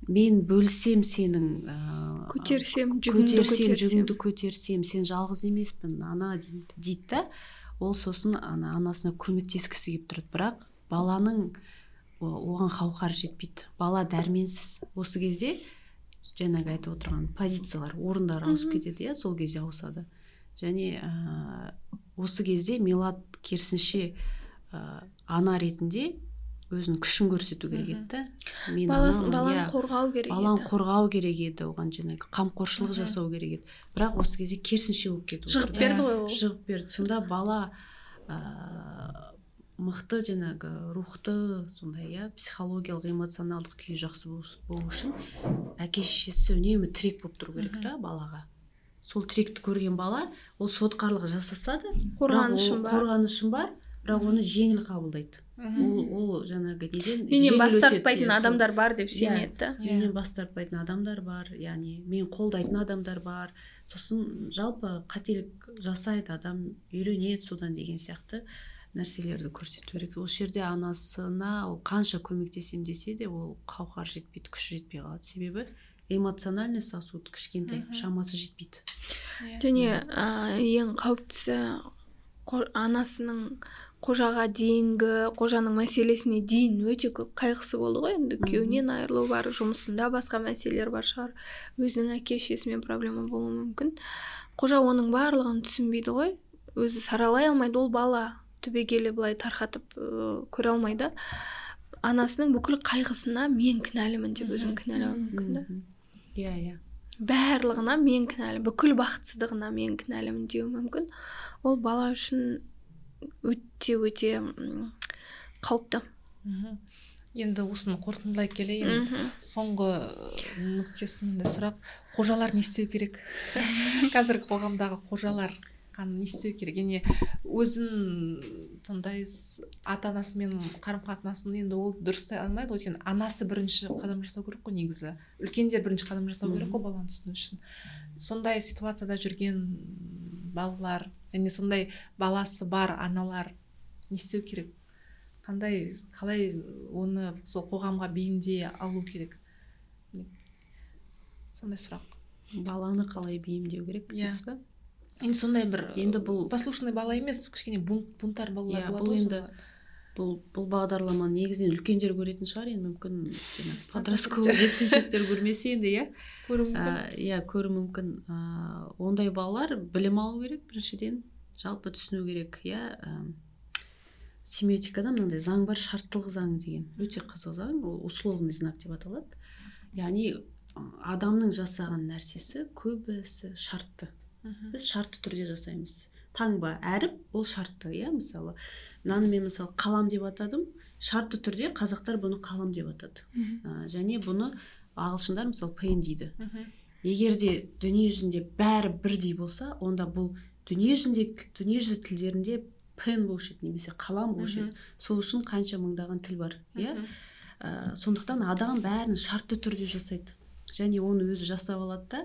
мен бөлсем сенің ыыы, көтерсем жүгіңді көтерсем жүгіңді көтерсем сен жалғыз емеспін ана дейді да. Ол сосын ана анасына көмектескісі келіп тұрады. Бірақ баланың оған қауқары жетпейді. Бала дәрменсіз. Осы кезде жаңағы айтып отырған позициялар орындар ауысып кетеді иә сол кезде ауысады. Және ә, осы кезде милат керісінше ә, ана ретінде өзінің күшін көрсету керек еді да баланы иә қорғау керек баланы еді. қорғау керек еді оған жаңағы қамқоршылық жасау керек еді. Бірақ осы кезде керісінше болып кетіп жығып берді Иә. ғой ол. жығып берді. Сонда бала ә, мықты жаңағы рухты сондай иә психологиялық эмоционалдық күйі жақсы болу- үшін әке шешесі үнемі тірек болып тұру керек та балаға. Сол тіректі көрген бала ол сотқарлық жасаса да қорғанышым бар бірақ оны жеңіл қабылдайды. Ол ол жаңағы неден менен бас тартпайтын иә, адамдар бар деп Иә. сенеді да. Иә. менен бас тартпайтын адамдар бар яғни мен қолдайтын адамдар бар. Сосын жалпы қателік жасайды адам үйренеді содан деген сияқты нәрселерді көрсету керек. Осы жерде анасына ол қанша көмектесем десе де ол қауқар жетпейді күші жетпей қалады. Себебі эмоциональный сосуд кішкентай шамасы жетпейді. Иә. және ә, ең қауіптісі анасының қожаға дейінгі қожаның мәселесіне дейін өте көп қайғысы болды ғой. Енді күйеуінен айырылу бар жұмысында басқа мәселелер бар шығар. Өзінің әке шешесімен проблема болуы мүмкін. Қожа оның барлығын түсінбейді ғой. Өзі саралай алмайды ол бала. Түбегейлі былай тарқатып ә, көре алмайды анасының бүкіл қайғысына мен кінәлімін деп өзін кінәлауы мүмкін да. Иә иә. Барлығына мен кінәлі бүкіл бақытсыздығына мен кінәлімін деуі мүмкін. Ол бала үшін өте өте қауіпті. Мгм. енді осыны қорытындылай келейін. Мхм. Соңғы нүктесінде сұрақ. Қожалар не істеу керек? Қазіргі қоғамдағы қожалар не істеу керек? Және өзін сондай ата анасымен қарым қатынасын енді ол дұрыстай алмайды ғой. Өйткені анасы бірінші қадам жасау керек қой негізі. Үлкендер бірінші қадам жасау керек қой баланы түсіну үшін. Сондай ситуацияда жүрген балалар және сондай баласы бар аналар не істеу керек қандай қалай оны сол қоғамға бейімдей алу керек сондай сұрақ баланы қалай бейімдеу керек Иә. дейсіз ба енді сондай бір Енді бұл- послушный бала емес кішкене бунт бунтарь балалар Иә, болады бұл ғой енді. Бұл бұл бағдарламаны негізінен үлкендер көретін шығар енді мүмкін жаңағы подростковый подростковый. жеткіншектер көрмесе енді иә? Көруі мүмкін. Иә көру мүмкін. Ондай балалар білім алу керек біріншіден жалпы түсіну керек иә? Семиотикада мынандай заң бар шарттылық заңы деген. Өте қызық заң ол условный знак деп аталады. Яғни адамның жасаған нәрсесі көбісі шартты. Біз шартты түрде жасаймыз. Таңба әріп ол шартты иә мысалы. Мынаны мен мысалы қалам деп атадым. Шартты түрде қазақтар бұны қалам деп атады. Ә, және бұны ағылшындар мысалы пен дейді. Егер де дүние жүзінде бәрі бірдей болса онда бұл дүние жүзінде дүниежүзі тілдерінде пен болушы еді немесе қалам болушы еді. Сол үшін қанша мыңдаған тіл бар иә. Ә, сондықтан адам бәрін шартты түрде жасайды. Және оны өзі жасап алады да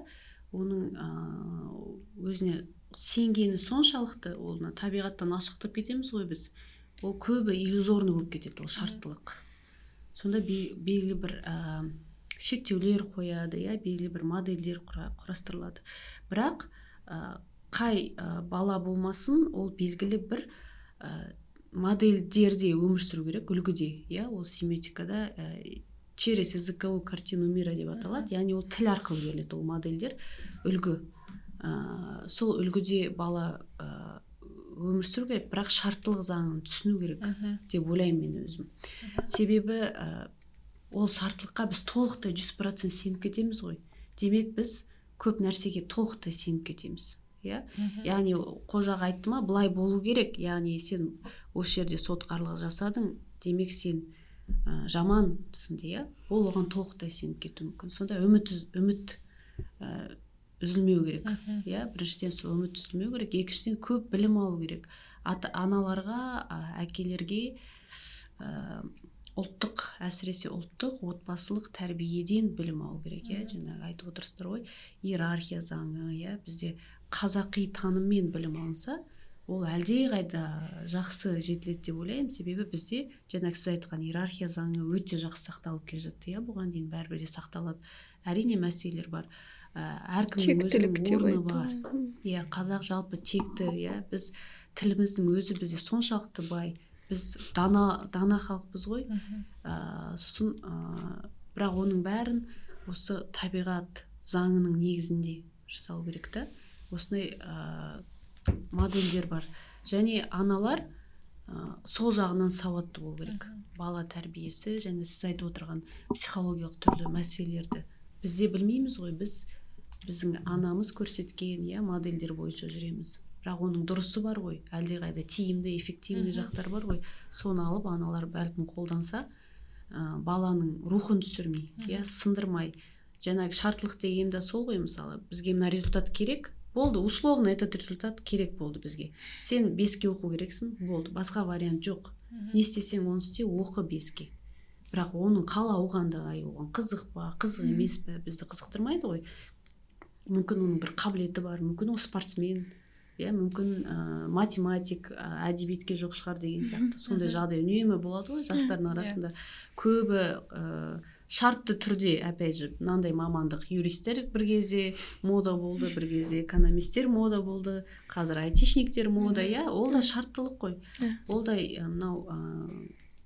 оның ә, өзіне сенгені соншалықты ол мына табиғаттан ашықтап кетеміз ғой біз. Ол көбі иллюзорный болып кетеді ол шарттылық. Сонда бе- белгілі бір ә, шектеулер қояды иә белгілі бір модельдер құра- құрастырылады. Бірақ ә, қай ә, бала болмасын ол белгілі бір ә, модельдерде өмір сүру керек үлгіде иә. Ол семиотикада ә, через языковую картину мира деп аталады. Яғни ол тіл арқылы беріледі ол модельдер үлгі. Ә, сол үлгіде бала ә, өмір сүру керек бірақ шарттылық заңын түсіну керек Мгм. деп ойлаймын мен өзім. Себебі ә, ол шарттылыққа біз толықтай жүз процент сеніп кетеміз ғой. Демек біз көп нәрсеге толықтай сеніп кетеміз иә? Яғни қожа айтты ма былай болу керек. Яғни сен осы жерде сотқарлық жасадың демек сен ә, жамансың иә? Ол оған толықтай сеніп кетуі мүмкін. Сонда үміт үміт ә, үзілмеу керек. Иә біріншіден сол үміт үзілмеу керек. Екіншіден көп білім алу керек. Ата аналарға ә, әкелерге ә, ұлттық әсіресе ұлттық отбасылық тәрбиеден білім алу керек. Иә жаңағы айтып отырсыздар ғой иерархия заңы иә бізде қазақи таныммен білім алынса ол әлдеқайда жақсы жетіледі деп ойлаймын. Себебі бізде жаңағы сіз айтқан иерархия заңы өте жақсы сақталып келе жатты иә. Бұған дейін бәрібір де сақталады. Әрине мәселелер бар. Әркімнің өзінің деп орны бар. Иә қазақ жалпы текті иә біз тіліміздің өзі бізде соншалықты бай. Біз дана дана халықпыз ғой. Ә, сосын ә, бірақ оның бәрін осы табиғат заңының негізінде жасау керек та. Осындай ә, модельдер бар. Және аналар ә, сол жағынан сауатты болу керек. Бала тәрбиесі және сіз айтып отырған психологиялық түрлі мәселелерді бізде білмейміз ғой. Біз біздің анамыз көрсеткен иә модельдер бойынша жүреміз. Бірақ оның дұрысы бар ғой әлдеқайда тиімді эффективный Мгм. жақтары бар ғой. Соны алып аналар бәлкім қолданса ә, баланың рухын түсірмей иә сындырмай. Жаңағы шарттылық деген де сол ғой мысалы. Бізге мына результат керек болды. Условно этот результат керек болды бізге. Сен беске оқу керексің болды. Басқа вариант жоқ. Не істесең оны істе оқы беске. Бірақ оның қалауы қандай оған қызық па қызық емес пе бізді қызықтырмайды ғой. Мүмкін оның бір қабілеті бар мүмкін ол спортсмен иә мүмкін ә, математик ә, әдебиетке жоқ шығар деген сияқты. Сондай жағдай үнемі болады ғой жастардың арасында. Көбі ә, шартты түрде опять же мынандай мамандық юристтер бір кезде мода болды бір кезде экономисттер мода болды қазір айтишниктер мода иә ол да шарттылық қой. Иә. ол да мынау ә,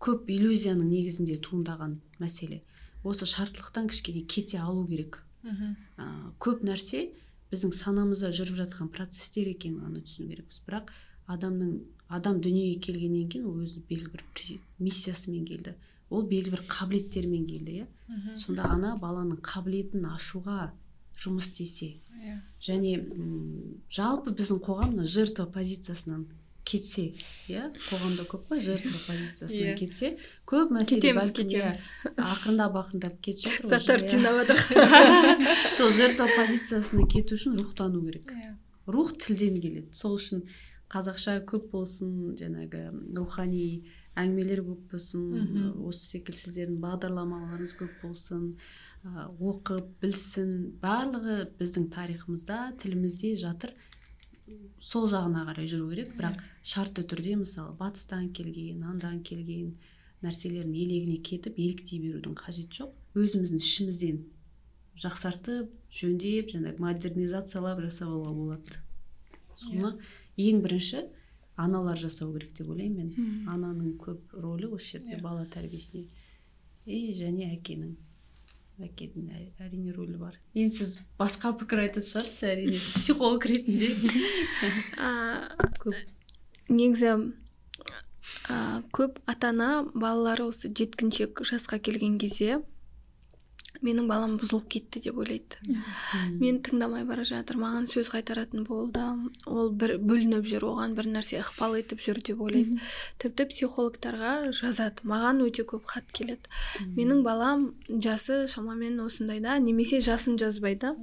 көп иллюзияның негізінде туындаған мәселе. Осы шарттылықтан кішкене кете алу керек. Ә, көп нәрсе біздің санамызда жүріп жатқан процесстер екенін ғана түсіну керекпіз. Бірақ адамның адам дүниеге келгеннен кейін ол өзінің белгілі бір миссиясымен келді. Ол белгілі бір қабілеттермен келді иә. Сонда ана баланың қабілетін ашуға жұмыс істесе. Иә. және м, жалпы біздің қоғам мына жертва позициясынан кетсе иә қоғамда көп қой жертва позициясынан Иә. кетсе көп мәселе кетеміз иә, кетеміз ақырындап ақырындап кетіп жатыр иә. жинап жатыр сол жертва позициясына кету үшін рухтану керек Иә. рух тілден келеді сол үшін қазақша көп болсын жаңағы рухани әңгімелер көп болсын осы секілді сіздердің бағдарламаларыңыз көп болсын оқып білсін барлығы біздің тарихымызда тілімізде жатыр сол жағына қарай жүру керек. Бірақ шартты түрде мысалы батыстан келген андан келген нәрселердің елегіне кетіп еліктей берудің қажеті жоқ. Өзіміздің ішімізден жақсартып жөндеп жаңағы модернизациялап жасап алуға болады. Соны ең бірінші аналар жасау керек деп ойлаймын мен. Ананың көп рөлі осы жерде бала тәрбиесіне. И және әкенің. Әкенің ә- әрине рөлі бар. Енді сіз басқа пікір айтатын шығарсыз әрине психолог ретінде. А, көп. негізі а, көп ата ана балалары осы жеткіншек жасқа келген кезде менің балам бұзылып кетті деп ойлайды. Мен тыңдамай бара жатыр маған сөз қайтаратын болды. Ол бір бөлініп жүр оған бір нәрсе ықпал етіп жүр деп ойлайды. Тіпті психологтарға жазады маған өте көп хат келеді. Менің балам жасы шамамен осындайда немесе жасын жазбайды.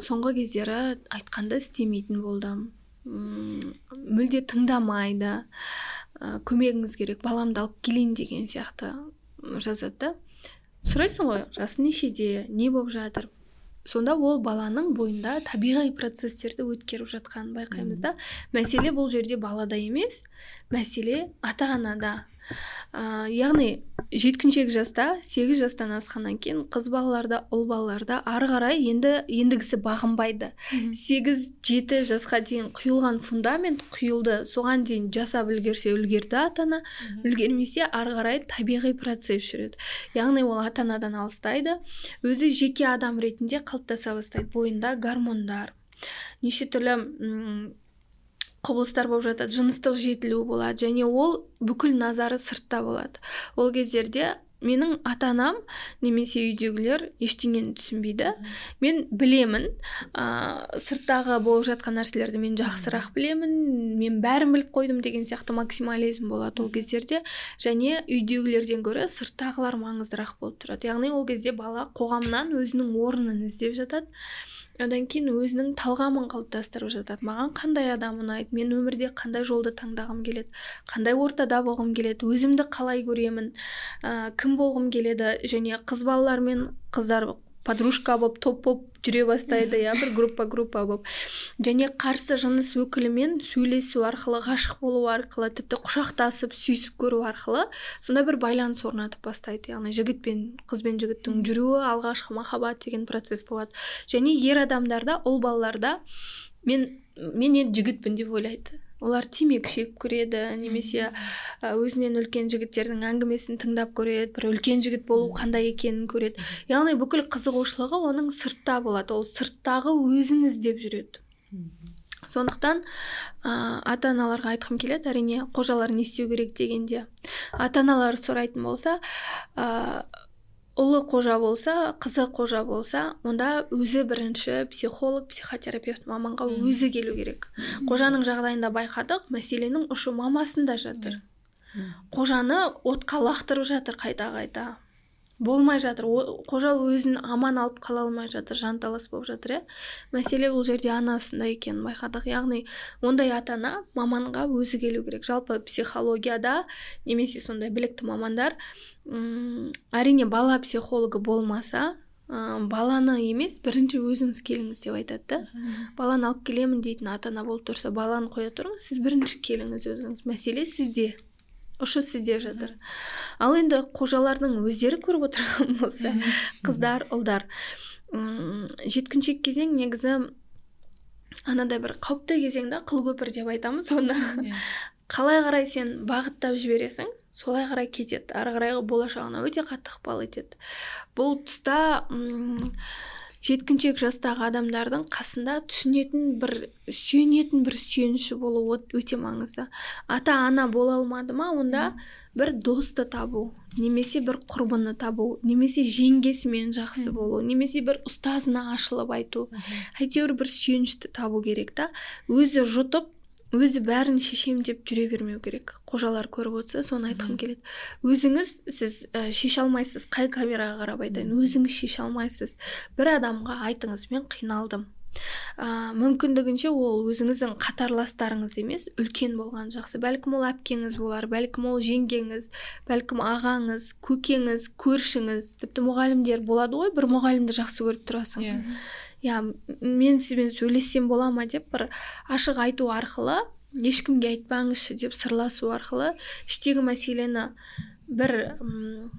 Соңғы кездері айтқанды істемейтін болды. М, мүлде тыңдамайды. Ә, көмегіңіз керек баламды алып келейін деген сияқты жазады да. Сұрайсың ғой жасы нешеде не болып жатыр? Сонда ол баланың бойында табиғи процестерді өткеріп жатқанын байқаймыз да. Мәселе бұл жерде балада емес мәселе ата анада ә, яғни жеткіншек жаста сегіз жастан асқаннан кейін қыз балаларда ұл балаларда ары қарай енді ендігісі бағынбайды. Сегіз жеті жасқа дейін құйылған фундамент құйылды соған дейін жасап үлгерсе үлгерді ата ана үлгермесе ары қарай табиғи процесс жүреді. Яғни ол ата анадан алыстайды өзі жеке адам ретінде қалыптаса бастайды бойында гормондар. Неше түрлі құбылыстар болып жатады. Жыныстық жетілу болады және ол бүкіл назары сыртта болады. Ол кездерде менің ата анам немесе үйдегілер ештеңені түсінбейді. Мен білемін ә, сырттағы болып жатқан нәрселерді мен жақсырақ білемін мен бәрін біліп қойдым деген сияқты максимализм болады ол кездерде. Және үйдегілерден гөрі сырттағылар маңыздырақ болып тұрады. Яғни ол кезде бала қоғамнан өзінің орнын іздеп жатады. Одан кейін өзінің талғамын қалыптастырып жатады. Маған қандай адам ұнайды? Мен өмірде қандай жолды таңдағым келеді? Қандай ортада болғым келеді? Өзімді қалай көремін? Ә, кім болғым келеді? Және қыз балалар мен қыздар подружка болып топ болып жүре бастайды иә бір группа группа болып. Және қарсы жыныс өкілімен сөйлесу арқылы ғашық болу арқылы тіпті құшақтасып сүйісіп көру арқылы сондай бір байланыс орнатып бастайды. Яғни жігіт пен қыз бен жігіттің жүруі алғашқы махаббат деген процесс болады. Және ер адамдарда ұл балаларда мен мен енді жігітпін деп ойлайды. Олар темекі шегіп көреді немесе өзінен үлкен жігіттердің әңгімесін тыңдап көреді бір үлкен жігіт болу қандай екенін көреді. Яғни бүкіл қызығушылығы оның сыртта болады ол сырттағы өзін іздеп жүреді. Сондықтан ә, ата аналарға айтқым келеді әрине қожалар не істеу керек дегенде. Ата аналар сұрайтын болса ә, ұлы қожа болса қызы қожа болса онда өзі бірінші психолог психотерапевт маманға өзі келу керек. Қожаның жағдайында байқадық мәселенің ұшы мамасында жатыр. Қожаны отқа лақтырып жатыр қайта қайта болмай жатыр. О- қожа өзін аман алып қала алмай жатыр жанталас болып жатыр иә. Мәселе бұл жерде анасында екенін байқадық. Яғни ондай ата ана маманға өзі келу керек. Жалпы психологияда немесе сондай білікті мамандар м, әрине бала психологы болмаса ә, баланы емес бірінші өзіңіз келіңіз деп айтады да. Баланы алып келемін дейтін ата ана болып тұрса баланы қоя тұрыңыз сіз бірінші келіңіз өзіңіз. Мәселе сізде. Ұшы сізде жатыр. Ал енді қожалардың өздері көріп отырған болса қыздар ұлдар. М, жеткіншек кезең негізі анадай бір қауіпті кезең да қыл көпір деп айтамыз оны. Қалай қарай сен бағыттап жібересің солай қарай кетеді. Ары қарайғы болашағына өте қатты ықпал етеді. Бұл тұста м, жеткіншек жастағы адамдардың қасында түсінетін бір сүйенетін бір сүйеніші болу өте маңызды. Ата ана бола алмады ма онда бір досты табу немесе бір құрбыны табу немесе жеңгесімен жақсы болу немесе бір ұстазына ашылып айту. Әйтеуір бір сүйенішті табу керек та. Өзі жұтып өзі бәрін шешем деп жүре бермеу керек. Қожалар көріп отырса соны айтқым келеді. Өзіңіз сіз ә, шеше алмайсыз қай камераға қарап айтайын? Өзіңіз шеше алмайсыз. бір адамға айтыңыз мен қиналдым ә, мүмкіндігінше ол өзіңіздің қатарластарыңыз емес үлкен болған жақсы. Бәлкім ол әпкеңіз болар бәлкім ол жеңгеңіз бәлкім ағаңыз көкеңіз көршіңіз. Тіпті мұғалімдер болады ғой бір мұғалімді жақсы көріп тұрасың. Иә. Иә мен сізбен сөйлессем бола ма? деп бір ашық айту арқылы ешкімге айтпаңызшы деп сырласу арқылы іштегі мәселені бір м,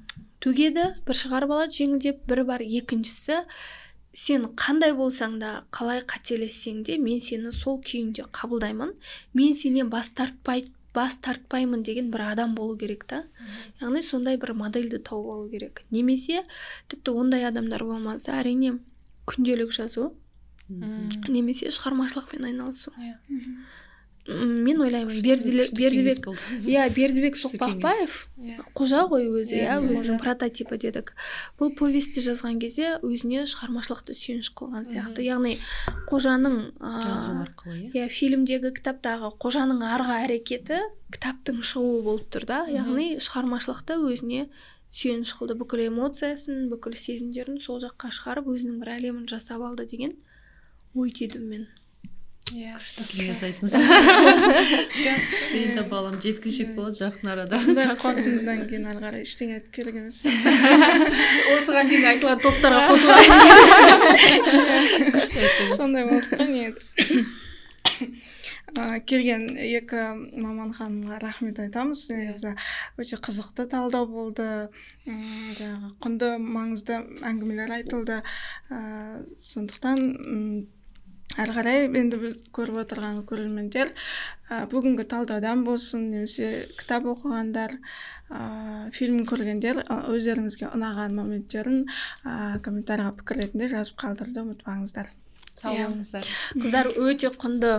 төгеді бір шығарып алады жеңілдеп. Бір бар екіншісі сен қандай болсаң да қалай қателессең де мен сені сол күйіңде қабылдаймын. Мен сенен бас тартпай бас тартпаймын деген бір адам болу керек та. Яғни сондай бір модельді тауып алу керек. Немесе тіпті ондай адамдар болмаса әрине күнделік жазу немесе шығармашылықпен айналысу. Иә. Мен ойлаймын бердібек иә бердібек соқпақбаев Иә. қожа ғой өзі Иә, иә өзінің прототипі дедік. Бұл повестті жазған кезде өзіне шығармашылықты сүйеніш қылған сияқты. Яғни қожаның а, жазу арқылы иә. фильмдегі кітаптағы қожаның арғы әрекеті кітаптың шығуы болып тұр да. Яғни шығармашылықта өзіне сүйеніш қылды бүкіл эмоциясын бүкіл сезімдерін сол жаққа шығарып өзінің бір әлемін жасап алды деген ой түйдім мен. Иә. кеңес айтыңыз енді балам жеткіншек болады жақын арада. Қорытындыдан кейін ары қарай ештеңе айтып керек емес осыған дейін айтылған тосттарға сондай болды ғой не Ә, келген екі маман ханымға рахмет айтамыз. Негізі өте қызықты талдау болды. Жаңағы құнды маңызды әңгімелер айтылды. Ә, сондықтан әрі қарай енді біз көріп отырған көрермендер ә, бүгінгі талдаудан болсын немесе кітап оқығандар ә, фильм көргендер өздеріңізге ұнаған моменттерін ә, комментарийға пікір ретінде жазып қалдыруды ұмытпаңыздар. Сау Иә. болыңыздар қыздар өте құнды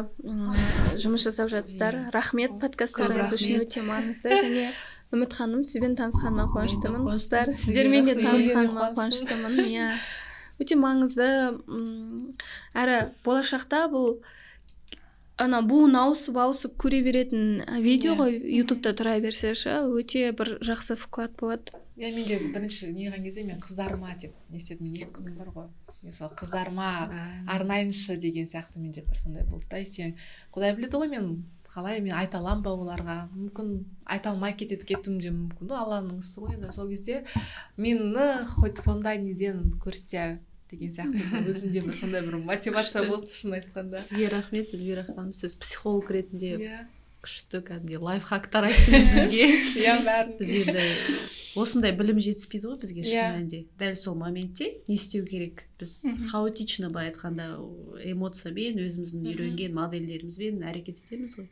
жұмыс жасап жатсыздар. Рахмет подкасттарыңыз үшін өте маңызды. Және үміт ханым сізбен танысқаныма қуаныштымын. Қыздар сіздермен де танысқаныма қуаныштымын. Иә. Өте маңызды м, әрі болашақта бұл ана буын ауысып ауысып көре беретін видео Иә. ғой ютубта тұра берсе ше өте бір жақсы вклад болады. Иә менде бірінші неғылған кезде мен қыздарыма деп не істедім екі қызым бар ғой. Мысалы қыздарыма арнайыншы деген сияқты менде бір сондай болды да. Сен құдай біледі ғой мен қалай мен айта аламын ба оларға? Мүмкін айта алмай кетеді кетуім де мүмкін ғой алланың ісі ғой енді. Сол кезде мені хоть сондай неден көрсе деген сияқты өзімде бір сондай бір мотивация болды шын айтқанда. Сізге рахмет эльвира ханым сіз психолог ретінде иә. Күшті кәдімгідей лайфхактар айттыңыз бізге. Иә бәрін. Біз енді осындай білім жетіспейді ғой бізге шын Иә. мәнінде. Дәл сол моментте не істеу керек? Біз хаотично былай айтқанда эмоциямен өзіміздің үйренген модельдерімізбен әрекет етеміз ғой.